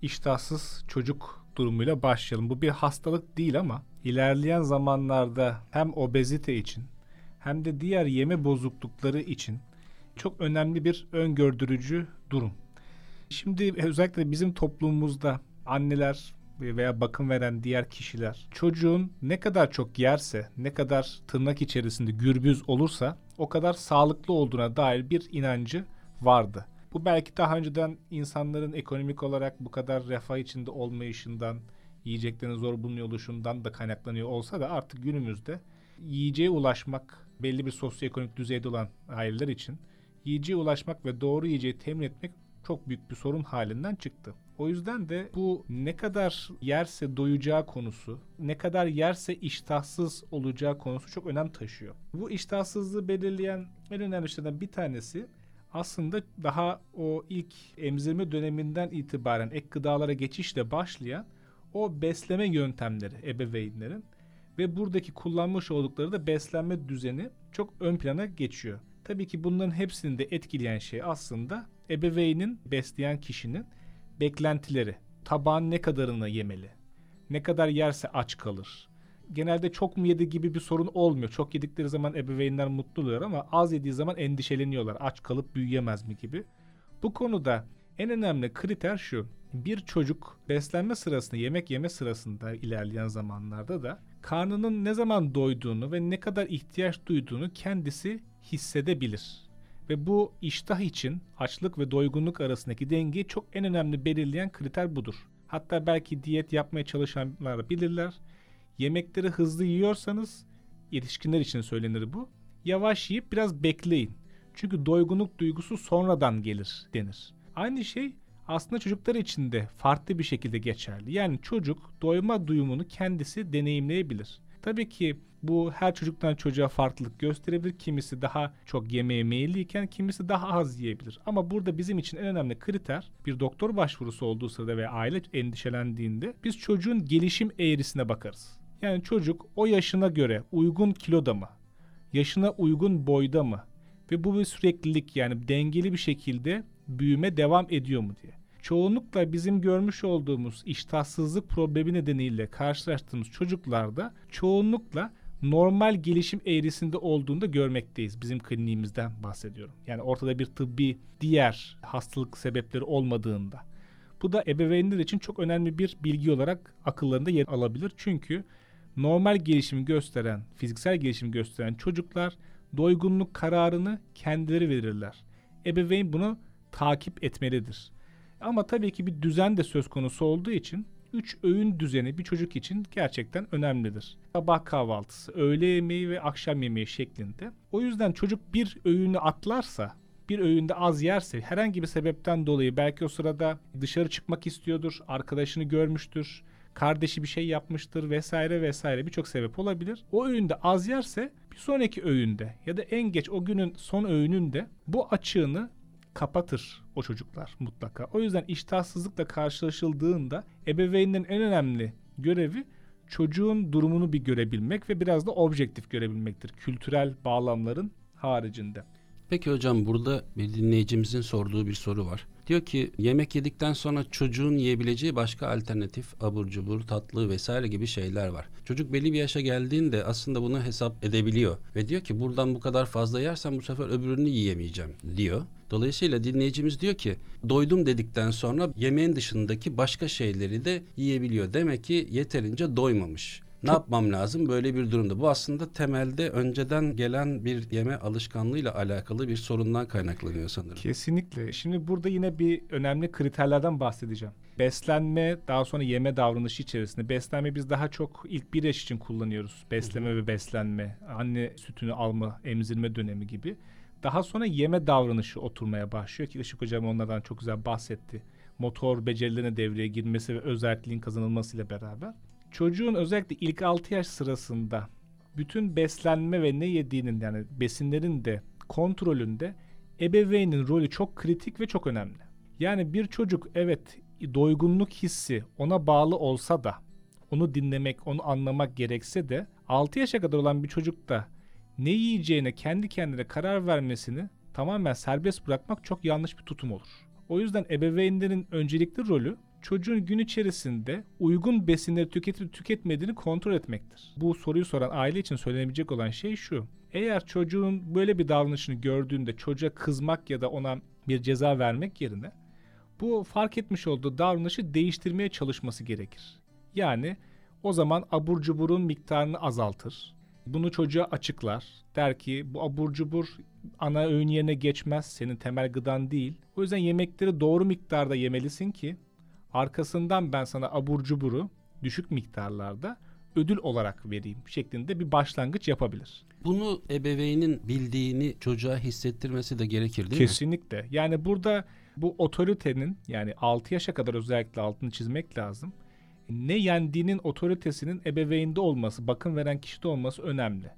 iştahsız çocuk durumuyla başlayalım. Bu bir hastalık değil ama ilerleyen zamanlarda hem obezite için hem de diğer yeme bozuklukları için çok önemli bir öngördürücü durum. Şimdi özellikle bizim toplumumuzda anneler veya bakım veren diğer kişiler çocuğun ne kadar çok yerse, ne kadar tırnak içerisinde gürbüz olursa o kadar sağlıklı olduğuna dair bir inancı vardı. Bu belki daha önceden insanların ekonomik olarak bu kadar refah içinde olmayışından, yiyeceklerin zor bulunuyor oluşundan da kaynaklanıyor olsa da artık günümüzde yiyeceğe ulaşmak belli bir sosyoekonomik düzeyde olan aileler için yiyeceğe ulaşmak ve doğru yiyeceği temin etmek çok büyük bir sorun halinden çıktı. O yüzden de bu ne kadar yerse doyacağı konusu, ne kadar yerse iştahsız olacağı konusu çok önem taşıyor. Bu iştahsızlığı belirleyen en önemli şeylerden bir tanesi aslında daha o ilk emzirme döneminden itibaren ek gıdalara geçişle başlayan o besleme yöntemleri ebeveynlerin ve buradaki kullanmış oldukları da beslenme düzeni çok ön plana geçiyor. Tabii ki bunların hepsini de etkileyen şey aslında ebeveynin besleyen kişinin beklentileri. Tabağın ne kadarını yemeli? Ne kadar yerse aç kalır? Genelde çok mu yedi gibi bir sorun olmuyor. Çok yedikleri zaman ebeveynler mutlu oluyor ama az yediği zaman endişeleniyorlar. Aç kalıp büyüyemez mi gibi. Bu konuda en önemli kriter şu. Bir çocuk beslenme sırasında, yemek yeme sırasında ilerleyen zamanlarda da karnının ne zaman doyduğunu ve ne kadar ihtiyaç duyduğunu kendisi hissedebilir. Ve bu iştah için açlık ve doygunluk arasındaki dengeyi çok en önemli belirleyen kriter budur. Hatta belki diyet yapmaya çalışanlar bilirler. Yemekleri hızlı yiyorsanız yetişkinler için söylenir bu. Yavaş yiyip biraz bekleyin. Çünkü doygunluk duygusu sonradan gelir denir. Aynı şey aslında çocuklar için de farklı bir şekilde geçerli. Yani çocuk doyma duyumunu kendisi deneyimleyebilir. Tabii ki bu her çocuktan çocuğa farklılık gösterebilir. Kimisi daha çok yemeğe meyilliyken kimisi daha az yiyebilir. Ama burada bizim için en önemli kriter bir doktor başvurusu olduğu sırada ve aile endişelendiğinde biz çocuğun gelişim eğrisine bakarız. Yani çocuk o yaşına göre uygun kiloda mı? Yaşına uygun boyda mı? Ve bu bir süreklilik yani dengeli bir şekilde büyüme devam ediyor mu diye. Çoğunlukla bizim görmüş olduğumuz iştahsızlık problemi nedeniyle karşılaştığımız çocuklarda çoğunlukla normal gelişim eğrisinde olduğunu da görmekteyiz. Bizim kliniğimizden bahsediyorum. Yani ortada bir tıbbi diğer hastalık sebepleri olmadığında. Bu da ebeveynler için çok önemli bir bilgi olarak akıllarında yer alabilir. Çünkü normal gelişimi gösteren, fiziksel gelişimi gösteren çocuklar doygunluk kararını kendileri verirler. Ebeveyn bunu takip etmelidir. Ama tabii ki bir düzen de söz konusu olduğu için 3 öğün düzeni bir çocuk için gerçekten önemlidir. Sabah kahvaltısı, öğle yemeği ve akşam yemeği şeklinde. O yüzden çocuk bir öğünü atlarsa, bir öğünde az yerse herhangi bir sebepten dolayı belki o sırada dışarı çıkmak istiyordur, arkadaşını görmüştür, kardeşi bir şey yapmıştır vesaire vesaire birçok sebep olabilir. O öğünde az yerse bir sonraki öğünde ya da en geç o günün son öğününde bu açığını kapatır o çocuklar mutlaka. O yüzden iştahsızlıkla karşılaşıldığında ebeveynlerin en önemli görevi çocuğun durumunu bir görebilmek ve biraz da objektif görebilmektir. Kültürel bağlamların haricinde. Peki hocam burada bir dinleyicimizin sorduğu bir soru var. Diyor ki yemek yedikten sonra çocuğun yiyebileceği başka alternatif abur cubur, tatlı vesaire gibi şeyler var. Çocuk belli bir yaşa geldiğinde aslında bunu hesap edebiliyor. Ve diyor ki buradan bu kadar fazla yersem bu sefer öbürünü yiyemeyeceğim diyor. Dolayısıyla dinleyicimiz diyor ki doydum dedikten sonra yemeğin dışındaki başka şeyleri de yiyebiliyor. Demek ki yeterince doymamış. Ne yapmam lazım böyle bir durumda? Bu aslında temelde önceden gelen bir yeme alışkanlığıyla alakalı bir sorundan kaynaklanıyor sanırım. Kesinlikle. Şimdi burada yine bir önemli kriterlerden bahsedeceğim. Beslenme, daha sonra yeme davranışı içerisinde. Beslenme biz daha çok ilk bir yaş için kullanıyoruz. Besleme ve beslenme, anne sütünü alma, emzirme dönemi gibi. Daha sonra yeme davranışı oturmaya başlıyor ki Işık Hocam onlardan çok güzel bahsetti. Motor becerilerine devreye girmesi ve özelliğin kazanılmasıyla beraber. Çocuğun özellikle ilk 6 yaş sırasında bütün beslenme ve ne yediğinin yani besinlerin de kontrolünde ebeveynin rolü çok kritik ve çok önemli. Yani bir çocuk evet doygunluk hissi ona bağlı olsa da onu dinlemek, onu anlamak gerekse de 6 yaşa kadar olan bir çocuk da ne yiyeceğine kendi kendine karar vermesini tamamen serbest bırakmak çok yanlış bir tutum olur. O yüzden ebeveynlerin öncelikli rolü çocuğun gün içerisinde uygun besinleri tüketip tüketmediğini kontrol etmektir. Bu soruyu soran aile için söylenebilecek olan şey şu. Eğer çocuğun böyle bir davranışını gördüğünde çocuğa kızmak ya da ona bir ceza vermek yerine bu fark etmiş olduğu davranışı değiştirmeye çalışması gerekir. Yani o zaman abur cuburun miktarını azaltır. Bunu çocuğa açıklar. Der ki bu abur cubur ana öğün yerine geçmez. Senin temel gıdan değil. O yüzden yemekleri doğru miktarda yemelisin ki arkasından ben sana abur cuburu düşük miktarlarda ödül olarak vereyim şeklinde bir başlangıç yapabilir. Bunu ebeveynin bildiğini çocuğa hissettirmesi de gerekir değil Kesinlikle. mi? Kesinlikle. Yani burada bu otoritenin yani 6 yaşa kadar özellikle altını çizmek lazım. Ne yendiğinin otoritesinin ebeveyinde olması, bakım veren kişide olması önemli.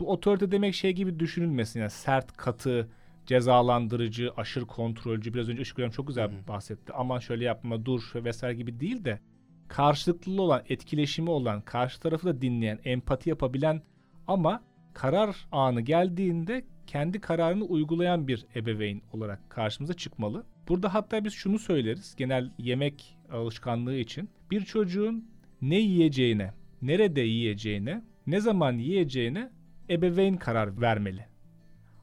Bu otorite demek şey gibi düşünülmesin. Yani sert, katı, cezalandırıcı, aşırı kontrolcü. Biraz önce Işık Hocam çok güzel Hı. bahsetti. Aman şöyle yapma, dur vesaire gibi değil de karşılıklı olan, etkileşimi olan, karşı tarafı da dinleyen, empati yapabilen ama karar anı geldiğinde kendi kararını uygulayan bir ebeveyn olarak karşımıza çıkmalı. Burada hatta biz şunu söyleriz genel yemek alışkanlığı için. Bir çocuğun ne yiyeceğine, nerede yiyeceğine, ne zaman yiyeceğine ebeveyn karar vermeli.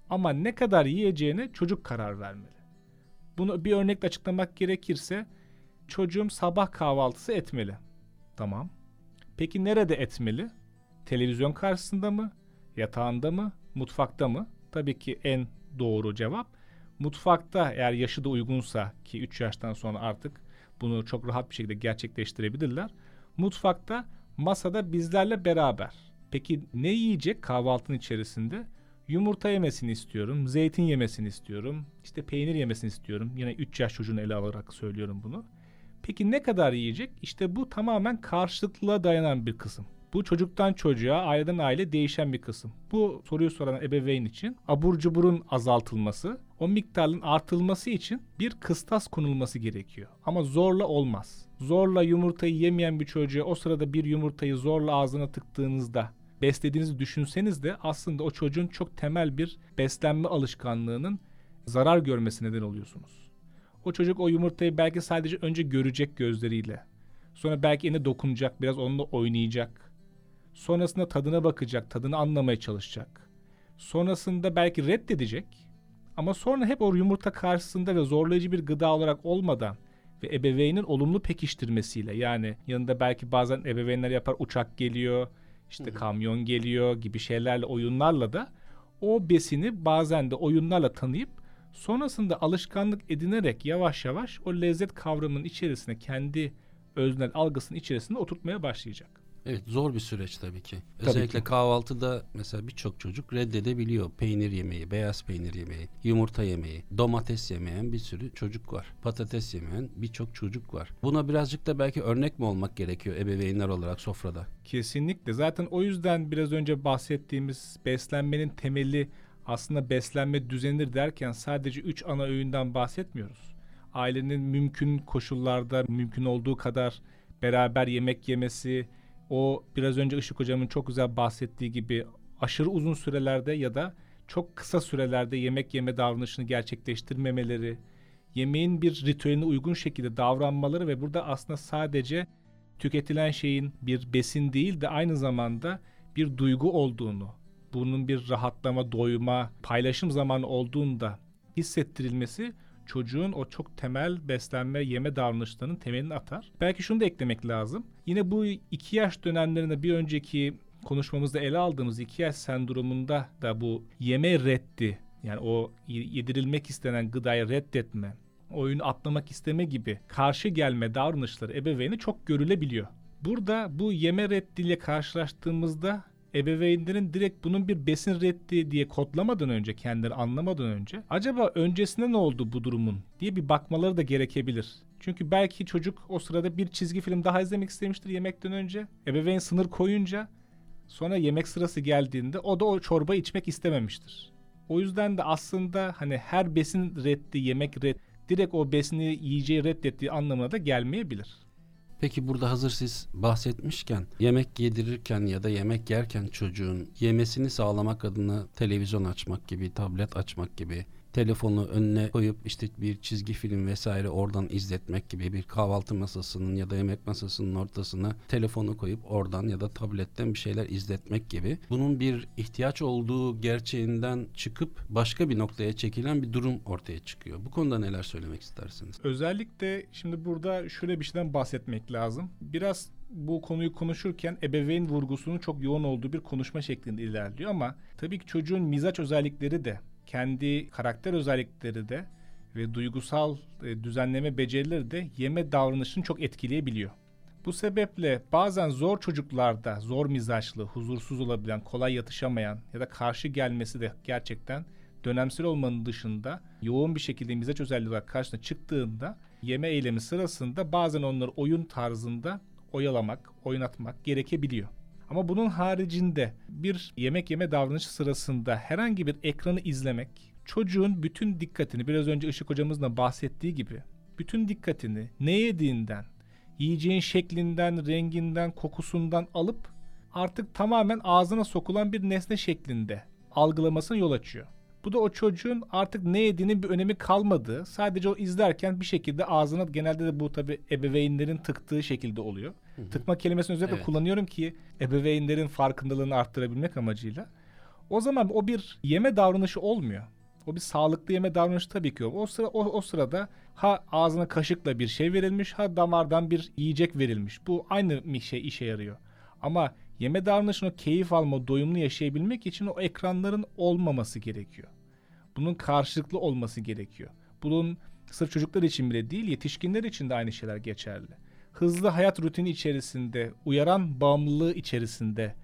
Ama ne kadar yiyeceğine çocuk karar vermeli. Bunu bir örnekle açıklamak gerekirse çocuğum sabah kahvaltısı etmeli. Tamam. Peki nerede etmeli? Televizyon karşısında mı? Yatağında mı? Mutfakta mı? Tabii ki en doğru cevap mutfakta eğer yaşı da uygunsa ki 3 yaştan sonra artık bunu çok rahat bir şekilde gerçekleştirebilirler. Mutfakta masada bizlerle beraber. Peki ne yiyecek kahvaltının içerisinde? Yumurta yemesini istiyorum, zeytin yemesini istiyorum, işte peynir yemesini istiyorum. Yine 3 yaş çocuğunu ele alarak söylüyorum bunu. Peki ne kadar yiyecek? İşte bu tamamen karşılıklılığa dayanan bir kısım. Bu çocuktan çocuğa, aileden aile değişen bir kısım. Bu soruyu soran ebeveyn için abur cuburun azaltılması, o miktarın artılması için bir kıstas konulması gerekiyor. Ama zorla olmaz. Zorla yumurtayı yemeyen bir çocuğa o sırada bir yumurtayı zorla ağzına tıktığınızda beslediğinizi düşünseniz de aslında o çocuğun çok temel bir beslenme alışkanlığının zarar görmesi neden oluyorsunuz. O çocuk o yumurtayı belki sadece önce görecek gözleriyle. Sonra belki eline dokunacak, biraz onunla oynayacak. Sonrasında tadına bakacak, tadını anlamaya çalışacak. Sonrasında belki reddedecek. Ama sonra hep o yumurta karşısında ve zorlayıcı bir gıda olarak olmadan ve ebeveynin olumlu pekiştirmesiyle yani yanında belki bazen ebeveynler yapar uçak geliyor, işte Hı-hı. kamyon geliyor gibi şeylerle oyunlarla da o besini bazen de oyunlarla tanıyıp sonrasında alışkanlık edinerek yavaş yavaş o lezzet kavramının içerisine kendi öznel algısının içerisinde oturtmaya başlayacak. Evet zor bir süreç tabii ki. Tabii Özellikle ki. kahvaltıda mesela birçok çocuk reddedebiliyor peynir yemeği, beyaz peynir yemeği, yumurta yemeği, domates yemeyen bir sürü çocuk var. Patates yemeyen birçok çocuk var. Buna birazcık da belki örnek mi olmak gerekiyor ebeveynler olarak sofrada? Kesinlikle. Zaten o yüzden biraz önce bahsettiğimiz beslenmenin temeli aslında beslenme düzenir derken sadece üç ana öğünden bahsetmiyoruz. Ailenin mümkün koşullarda mümkün olduğu kadar beraber yemek yemesi, o biraz önce Işık Hocam'ın çok güzel bahsettiği gibi aşırı uzun sürelerde ya da çok kısa sürelerde yemek yeme davranışını gerçekleştirmemeleri, yemeğin bir ritüeline uygun şekilde davranmaları ve burada aslında sadece tüketilen şeyin bir besin değil de aynı zamanda bir duygu olduğunu, bunun bir rahatlama, doyuma, paylaşım zamanı olduğunda hissettirilmesi çocuğun o çok temel beslenme, yeme davranışlarının temelini atar. Belki şunu da eklemek lazım. Yine bu iki yaş dönemlerinde bir önceki konuşmamızda ele aldığımız iki yaş sendromunda da bu yeme reddi yani o yedirilmek istenen gıdayı reddetme, oyunu atlamak isteme gibi karşı gelme davranışları ebeveyni çok görülebiliyor. Burada bu yeme reddiyle karşılaştığımızda ebeveynlerin direkt bunun bir besin reddi diye kodlamadan önce, kendileri anlamadan önce acaba öncesinde ne oldu bu durumun diye bir bakmaları da gerekebilir. Çünkü belki çocuk o sırada bir çizgi film daha izlemek istemiştir yemekten önce. Ebeveyn sınır koyunca sonra yemek sırası geldiğinde o da o çorba içmek istememiştir. O yüzden de aslında hani her besin reddi, yemek reddi direkt o besini yiyeceği reddettiği anlamına da gelmeyebilir. Peki burada hazır siz bahsetmişken yemek yedirirken ya da yemek yerken çocuğun yemesini sağlamak adına televizyon açmak gibi, tablet açmak gibi telefonu önüne koyup işte bir çizgi film vesaire oradan izletmek gibi bir kahvaltı masasının ya da yemek masasının ortasına telefonu koyup oradan ya da tabletten bir şeyler izletmek gibi bunun bir ihtiyaç olduğu gerçeğinden çıkıp başka bir noktaya çekilen bir durum ortaya çıkıyor. Bu konuda neler söylemek istersiniz? Özellikle şimdi burada şöyle bir şeyden bahsetmek lazım. Biraz bu konuyu konuşurken ebeveyn vurgusunun çok yoğun olduğu bir konuşma şeklinde ilerliyor ama tabii ki çocuğun mizaç özellikleri de kendi karakter özellikleri de ve duygusal e, düzenleme becerileri de yeme davranışını çok etkileyebiliyor. Bu sebeple bazen zor çocuklarda zor mizaçlı, huzursuz olabilen, kolay yatışamayan ya da karşı gelmesi de gerçekten dönemsel olmanın dışında yoğun bir şekilde mizaç özelliği olarak karşına çıktığında yeme eylemi sırasında bazen onları oyun tarzında oyalamak, oynatmak gerekebiliyor. Ama bunun haricinde bir yemek yeme davranışı sırasında herhangi bir ekranı izlemek çocuğun bütün dikkatini biraz önce Işık hocamızın da bahsettiği gibi bütün dikkatini ne yediğinden, yiyeceğin şeklinden, renginden, kokusundan alıp artık tamamen ağzına sokulan bir nesne şeklinde algılamasına yol açıyor. Bu da o çocuğun artık ne yediğinin bir önemi kalmadığı, sadece o izlerken bir şekilde ağzına genelde de bu tabi ebeveynlerin tıktığı şekilde oluyor. Hı hı. Tıkma kelimesini özellikle evet. kullanıyorum ki ebeveynlerin farkındalığını arttırabilmek amacıyla. O zaman o bir yeme davranışı olmuyor. O bir sağlıklı yeme davranışı tabii ki yok. O sıra o, o sırada ha ağzına kaşıkla bir şey verilmiş, ha damardan bir yiyecek verilmiş. Bu aynı şey işe yarıyor. Ama yeme davranışını keyif alma, doyumlu yaşayabilmek için o ekranların olmaması gerekiyor. Bunun karşılıklı olması gerekiyor. Bunun sırf çocuklar için bile değil, yetişkinler için de aynı şeyler geçerli. Hızlı hayat rutini içerisinde, uyaran bağımlılığı içerisinde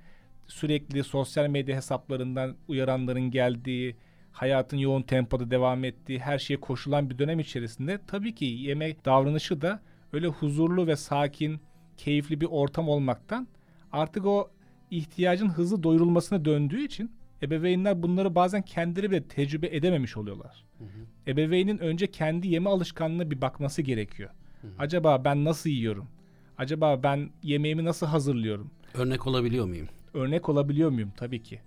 sürekli sosyal medya hesaplarından uyaranların geldiği, hayatın yoğun tempoda devam ettiği, her şeye koşulan bir dönem içerisinde tabii ki yemek davranışı da öyle huzurlu ve sakin, keyifli bir ortam olmaktan artık o ihtiyacın hızlı doyurulmasına döndüğü için ebeveynler bunları bazen kendileri bile tecrübe edememiş oluyorlar. Hı hı. Ebeveynin önce kendi yeme alışkanlığına bir bakması gerekiyor. Hı hı. Acaba ben nasıl yiyorum? Acaba ben yemeğimi nasıl hazırlıyorum? Örnek olabiliyor muyum? Örnek olabiliyor muyum? Tabii ki.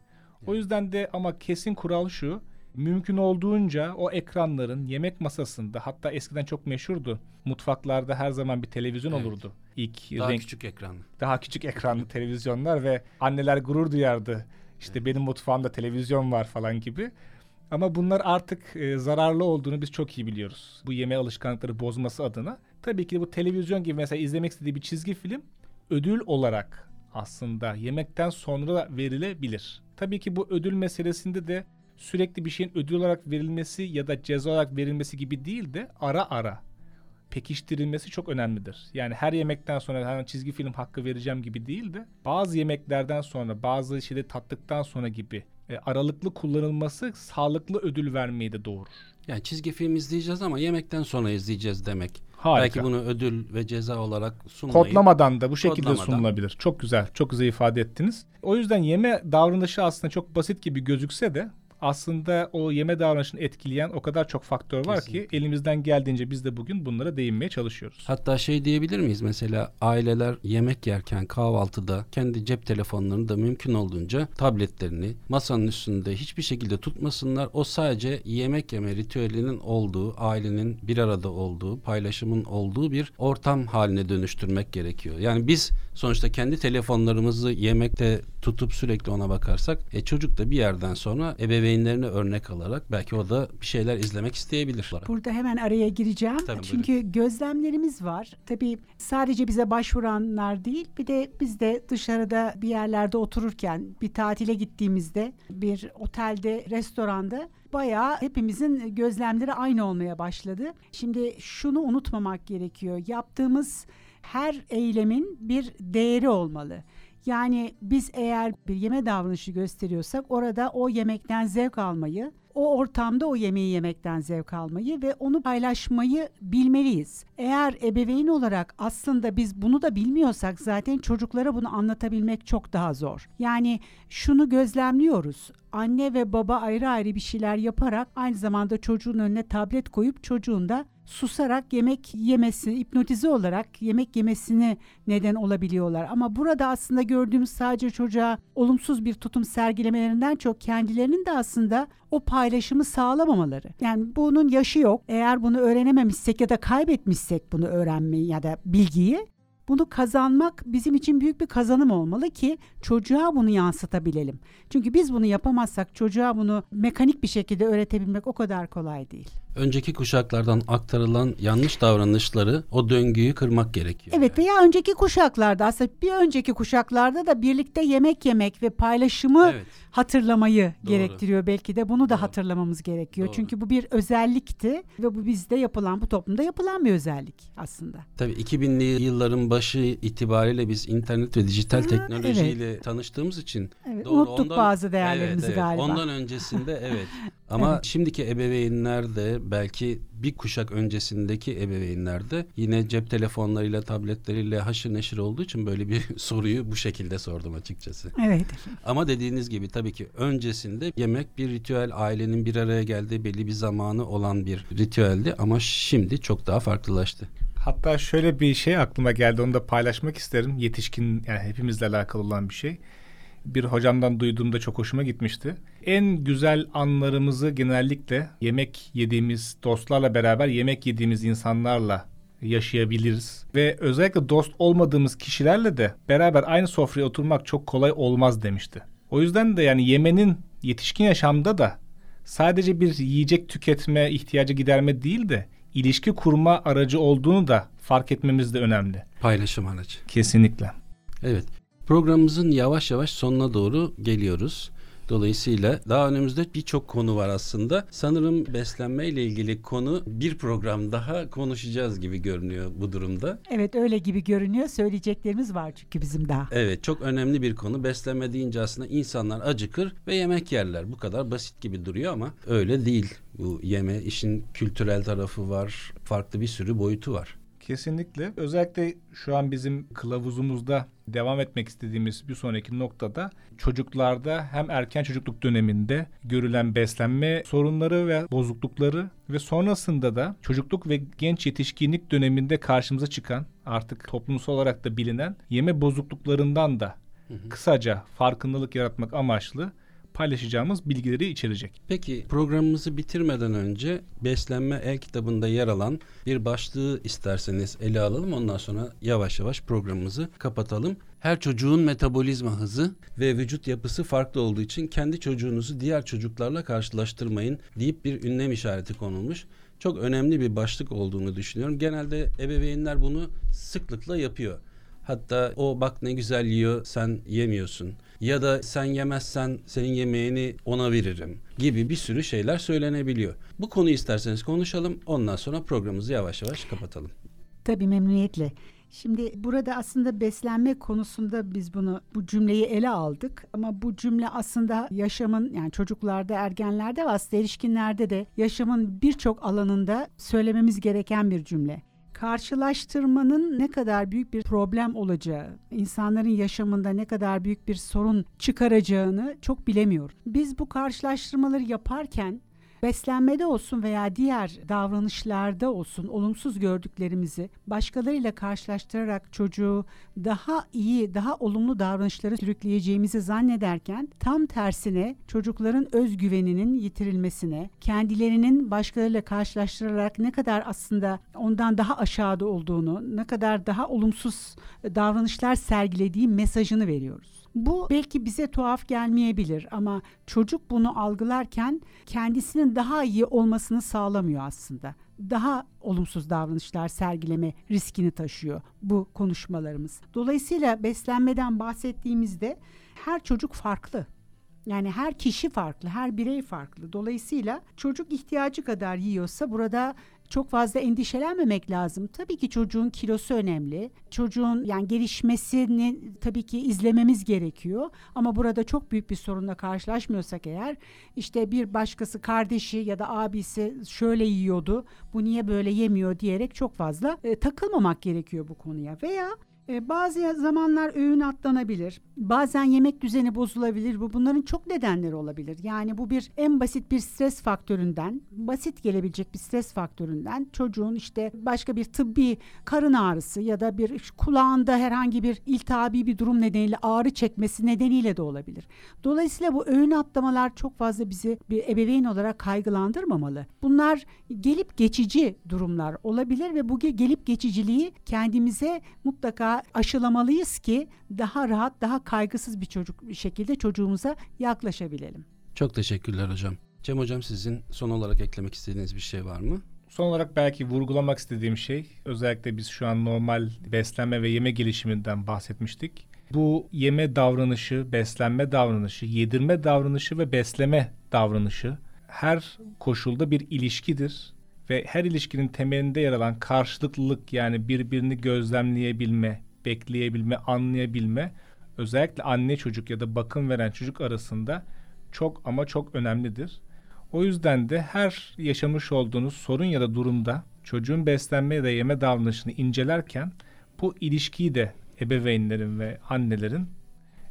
O yüzden de ama kesin kural şu. Mümkün olduğunca o ekranların yemek masasında hatta eskiden çok meşhurdu. Mutfaklarda her zaman bir televizyon evet. olurdu. İlk daha renk, küçük ekranlı. Daha küçük ekranlı televizyonlar ve anneler gurur duyardı. İşte evet. benim mutfağımda televizyon var falan gibi. Ama bunlar artık e, zararlı olduğunu biz çok iyi biliyoruz. Bu yeme alışkanlıkları bozması adına. Tabii ki bu televizyon gibi mesela izlemek istediği bir çizgi film ödül olarak aslında yemekten sonra verilebilir. Tabii ki bu ödül meselesinde de sürekli bir şeyin ödül olarak verilmesi ya da ceza olarak verilmesi gibi değil de ara ara pekiştirilmesi çok önemlidir. Yani her yemekten sonra hemen çizgi film hakkı vereceğim gibi değil de bazı yemeklerden sonra bazı şeyleri tattıktan sonra gibi e, aralıklı kullanılması sağlıklı ödül vermeyi de doğurur. Yani çizgi film izleyeceğiz ama yemekten sonra izleyeceğiz demek. Harika. Belki bunu ödül ve ceza olarak sunmayıp kodlamadan da bu şekilde kodlamadan. sunulabilir. Çok güzel, çok güzel ifade ettiniz. O yüzden yeme davranışı aslında çok basit gibi gözükse de aslında o yeme davranışını etkileyen o kadar çok faktör var Kesinlikle. ki elimizden geldiğince biz de bugün bunlara değinmeye çalışıyoruz. Hatta şey diyebilir miyiz mesela aileler yemek yerken kahvaltıda kendi cep telefonlarını da mümkün olduğunca tabletlerini masanın üstünde hiçbir şekilde tutmasınlar. O sadece yemek yeme ritüelinin olduğu, ailenin bir arada olduğu, paylaşımın olduğu bir ortam haline dönüştürmek gerekiyor. Yani biz sonuçta kendi telefonlarımızı yemekte tutup sürekli ona bakarsak e, çocuk da bir yerden sonra ebeveynlerine örnek alarak belki o da bir şeyler izlemek isteyebilir. Burada hemen araya gireceğim. Tabii, Çünkü gözlemlerimiz var. Tabii sadece bize başvuranlar değil, bir de biz de dışarıda bir yerlerde otururken, bir tatile gittiğimizde, bir otelde, restoranda bayağı hepimizin gözlemleri aynı olmaya başladı. Şimdi şunu unutmamak gerekiyor. Yaptığımız her eylemin bir değeri olmalı. Yani biz eğer bir yeme davranışı gösteriyorsak orada o yemekten zevk almayı, o ortamda o yemeği yemekten zevk almayı ve onu paylaşmayı bilmeliyiz. Eğer ebeveyn olarak aslında biz bunu da bilmiyorsak zaten çocuklara bunu anlatabilmek çok daha zor. Yani şunu gözlemliyoruz. Anne ve baba ayrı ayrı bir şeyler yaparak aynı zamanda çocuğun önüne tablet koyup çocuğun da susarak yemek yemesi, hipnotize olarak yemek yemesini neden olabiliyorlar. Ama burada aslında gördüğümüz sadece çocuğa olumsuz bir tutum sergilemelerinden çok kendilerinin de aslında o paylaşımı sağlamamaları. Yani bunun yaşı yok. Eğer bunu öğrenememişsek ya da kaybetmişsek bunu öğrenmeyi ya da bilgiyi bunu kazanmak bizim için büyük bir kazanım olmalı ki çocuğa bunu yansıtabilelim. Çünkü biz bunu yapamazsak çocuğa bunu mekanik bir şekilde öğretebilmek o kadar kolay değil. Önceki kuşaklardan aktarılan yanlış davranışları o döngüyü kırmak gerekiyor. Evet veya önceki kuşaklarda aslında bir önceki kuşaklarda da birlikte yemek yemek ve paylaşımı Evet. hatırlamayı Doğru. gerektiriyor belki de bunu da Doğru. hatırlamamız gerekiyor. Doğru. Çünkü bu bir özellikti ve bu bizde yapılan bu toplumda yapılan bir özellik aslında. Tabii 2000'li yılların başı itibariyle biz internet ve dijital Ha, teknolojiyle tanıştığımız için Evet, Doğru, unuttuk ondan- bazı değerlerimizi evet, evet. galiba. Ondan öncesinde evet. <laughs> Ama şimdiki ebeveynler de belki bir kuşak öncesindeki ebeveynler de yine cep telefonlarıyla, tabletleriyle haşır neşir olduğu için böyle bir <laughs> soruyu bu şekilde sordum açıkçası. Evet. Ama dediğiniz gibi tabii ki öncesinde yemek bir ritüel, ailenin bir araya geldiği belli bir zamanı olan bir ritüeldi ama şimdi çok daha farklılaştı. Hatta şöyle bir şey aklıma geldi onu da paylaşmak isterim. Yetişkin yani hepimizle alakalı olan bir şey. Bir hocamdan duyduğumda çok hoşuma gitmişti. En güzel anlarımızı genellikle yemek yediğimiz dostlarla beraber yemek yediğimiz insanlarla yaşayabiliriz. Ve özellikle dost olmadığımız kişilerle de beraber aynı sofraya oturmak çok kolay olmaz demişti. O yüzden de yani yemenin yetişkin yaşamda da sadece bir yiyecek tüketme ihtiyacı giderme değil de ilişki kurma aracı olduğunu da fark etmemiz de önemli. Paylaşım aracı. Kesinlikle. Evet. Programımızın yavaş yavaş sonuna doğru geliyoruz. Dolayısıyla daha önümüzde birçok konu var aslında. Sanırım beslenme ile ilgili konu bir program daha konuşacağız gibi görünüyor bu durumda. Evet öyle gibi görünüyor. Söyleyeceklerimiz var çünkü bizim daha. Evet çok önemli bir konu. Beslenme deyince aslında insanlar acıkır ve yemek yerler. Bu kadar basit gibi duruyor ama öyle değil. Bu yeme işin kültürel tarafı var. Farklı bir sürü boyutu var. Kesinlikle. Özellikle şu an bizim kılavuzumuzda devam etmek istediğimiz bir sonraki noktada çocuklarda hem erken çocukluk döneminde görülen beslenme sorunları ve bozuklukları ve sonrasında da çocukluk ve genç yetişkinlik döneminde karşımıza çıkan artık toplumsal olarak da bilinen yeme bozukluklarından da kısaca farkındalık yaratmak amaçlı paylaşacağımız bilgileri içerecek. Peki programımızı bitirmeden önce beslenme el kitabında yer alan bir başlığı isterseniz ele alalım. Ondan sonra yavaş yavaş programımızı kapatalım. Her çocuğun metabolizma hızı ve vücut yapısı farklı olduğu için kendi çocuğunuzu diğer çocuklarla karşılaştırmayın deyip bir ünlem işareti konulmuş. Çok önemli bir başlık olduğunu düşünüyorum. Genelde ebeveynler bunu sıklıkla yapıyor. Hatta o bak ne güzel yiyor sen yemiyorsun. Ya da sen yemezsen senin yemeğini ona veririm gibi bir sürü şeyler söylenebiliyor. Bu konuyu isterseniz konuşalım. Ondan sonra programımızı yavaş yavaş kapatalım. Tabii memnuniyetle. Şimdi burada aslında beslenme konusunda biz bunu bu cümleyi ele aldık ama bu cümle aslında yaşamın yani çocuklarda, ergenlerde ve aslında erişkinlerde de yaşamın birçok alanında söylememiz gereken bir cümle. Karşılaştırmanın ne kadar büyük bir problem olacağı, insanların yaşamında ne kadar büyük bir sorun çıkaracağını çok bilemiyorum. Biz bu karşılaştırmaları yaparken beslenmede olsun veya diğer davranışlarda olsun olumsuz gördüklerimizi başkalarıyla karşılaştırarak çocuğu daha iyi, daha olumlu davranışları sürükleyeceğimizi zannederken tam tersine çocukların özgüveninin yitirilmesine, kendilerinin başkalarıyla karşılaştırarak ne kadar aslında ondan daha aşağıda olduğunu, ne kadar daha olumsuz davranışlar sergilediği mesajını veriyoruz. Bu belki bize tuhaf gelmeyebilir ama çocuk bunu algılarken kendisinin daha iyi olmasını sağlamıyor aslında. Daha olumsuz davranışlar sergileme riskini taşıyor bu konuşmalarımız. Dolayısıyla beslenmeden bahsettiğimizde her çocuk farklı. Yani her kişi farklı, her birey farklı. Dolayısıyla çocuk ihtiyacı kadar yiyorsa burada çok fazla endişelenmemek lazım. Tabii ki çocuğun kilosu önemli. Çocuğun yani gelişmesini tabii ki izlememiz gerekiyor. Ama burada çok büyük bir sorunla karşılaşmıyorsak eğer işte bir başkası kardeşi ya da abisi şöyle yiyordu. Bu niye böyle yemiyor diyerek çok fazla e, takılmamak gerekiyor bu konuya. Veya e, bazı zamanlar öğün atlanabilir. Bazen yemek düzeni bozulabilir. Bu bunların çok nedenleri olabilir. Yani bu bir en basit bir stres faktöründen, basit gelebilecek bir stres faktöründen çocuğun işte başka bir tıbbi karın ağrısı ya da bir kulağında herhangi bir iltihabi bir durum nedeniyle ağrı çekmesi nedeniyle de olabilir. Dolayısıyla bu öğün atlamalar çok fazla bizi bir ebeveyn olarak kaygılandırmamalı. Bunlar gelip geçici durumlar olabilir ve bu gelip geçiciliği kendimize mutlaka aşılamalıyız ki daha rahat, daha kaygısız bir çocuk bir şekilde çocuğumuza yaklaşabilelim. Çok teşekkürler hocam. Cem hocam sizin son olarak eklemek istediğiniz bir şey var mı? Son olarak belki vurgulamak istediğim şey özellikle biz şu an normal beslenme ve yeme gelişiminden bahsetmiştik. Bu yeme davranışı, beslenme davranışı, yedirme davranışı ve besleme davranışı her koşulda bir ilişkidir ve her ilişkinin temelinde yer alan karşılıklılık yani birbirini gözlemleyebilme, bekleyebilme, anlayabilme özellikle anne çocuk ya da bakım veren çocuk arasında çok ama çok önemlidir. O yüzden de her yaşamış olduğunuz sorun ya da durumda çocuğun beslenme ya da yeme davranışını incelerken bu ilişkiyi de ebeveynlerin ve annelerin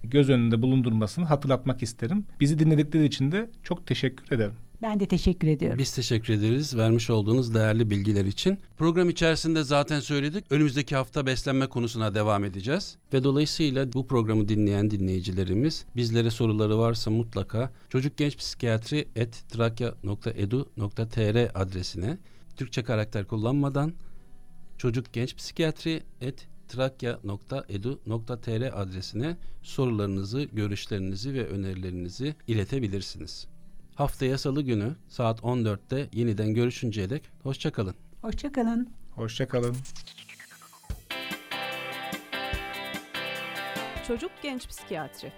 göz önünde bulundurmasını hatırlatmak isterim. Bizi dinledikleri için de çok teşekkür ederim. Ben de teşekkür ediyorum. Biz teşekkür ederiz vermiş olduğunuz değerli bilgiler için. Program içerisinde zaten söyledik. Önümüzdeki hafta beslenme konusuna devam edeceğiz. Ve dolayısıyla bu programı dinleyen dinleyicilerimiz bizlere soruları varsa mutlaka çocuk genç psikiyatri et trakya.edu.tr adresine Türkçe karakter kullanmadan çocuk genç psikiyatri et trakya.edu.tr adresine sorularınızı, görüşlerinizi ve önerilerinizi iletebilirsiniz. Haftaya salı günü saat 14'te yeniden görüşünceye dek hoşçakalın. Hoşçakalın. Hoşçakalın. Çocuk Genç Psikiyatri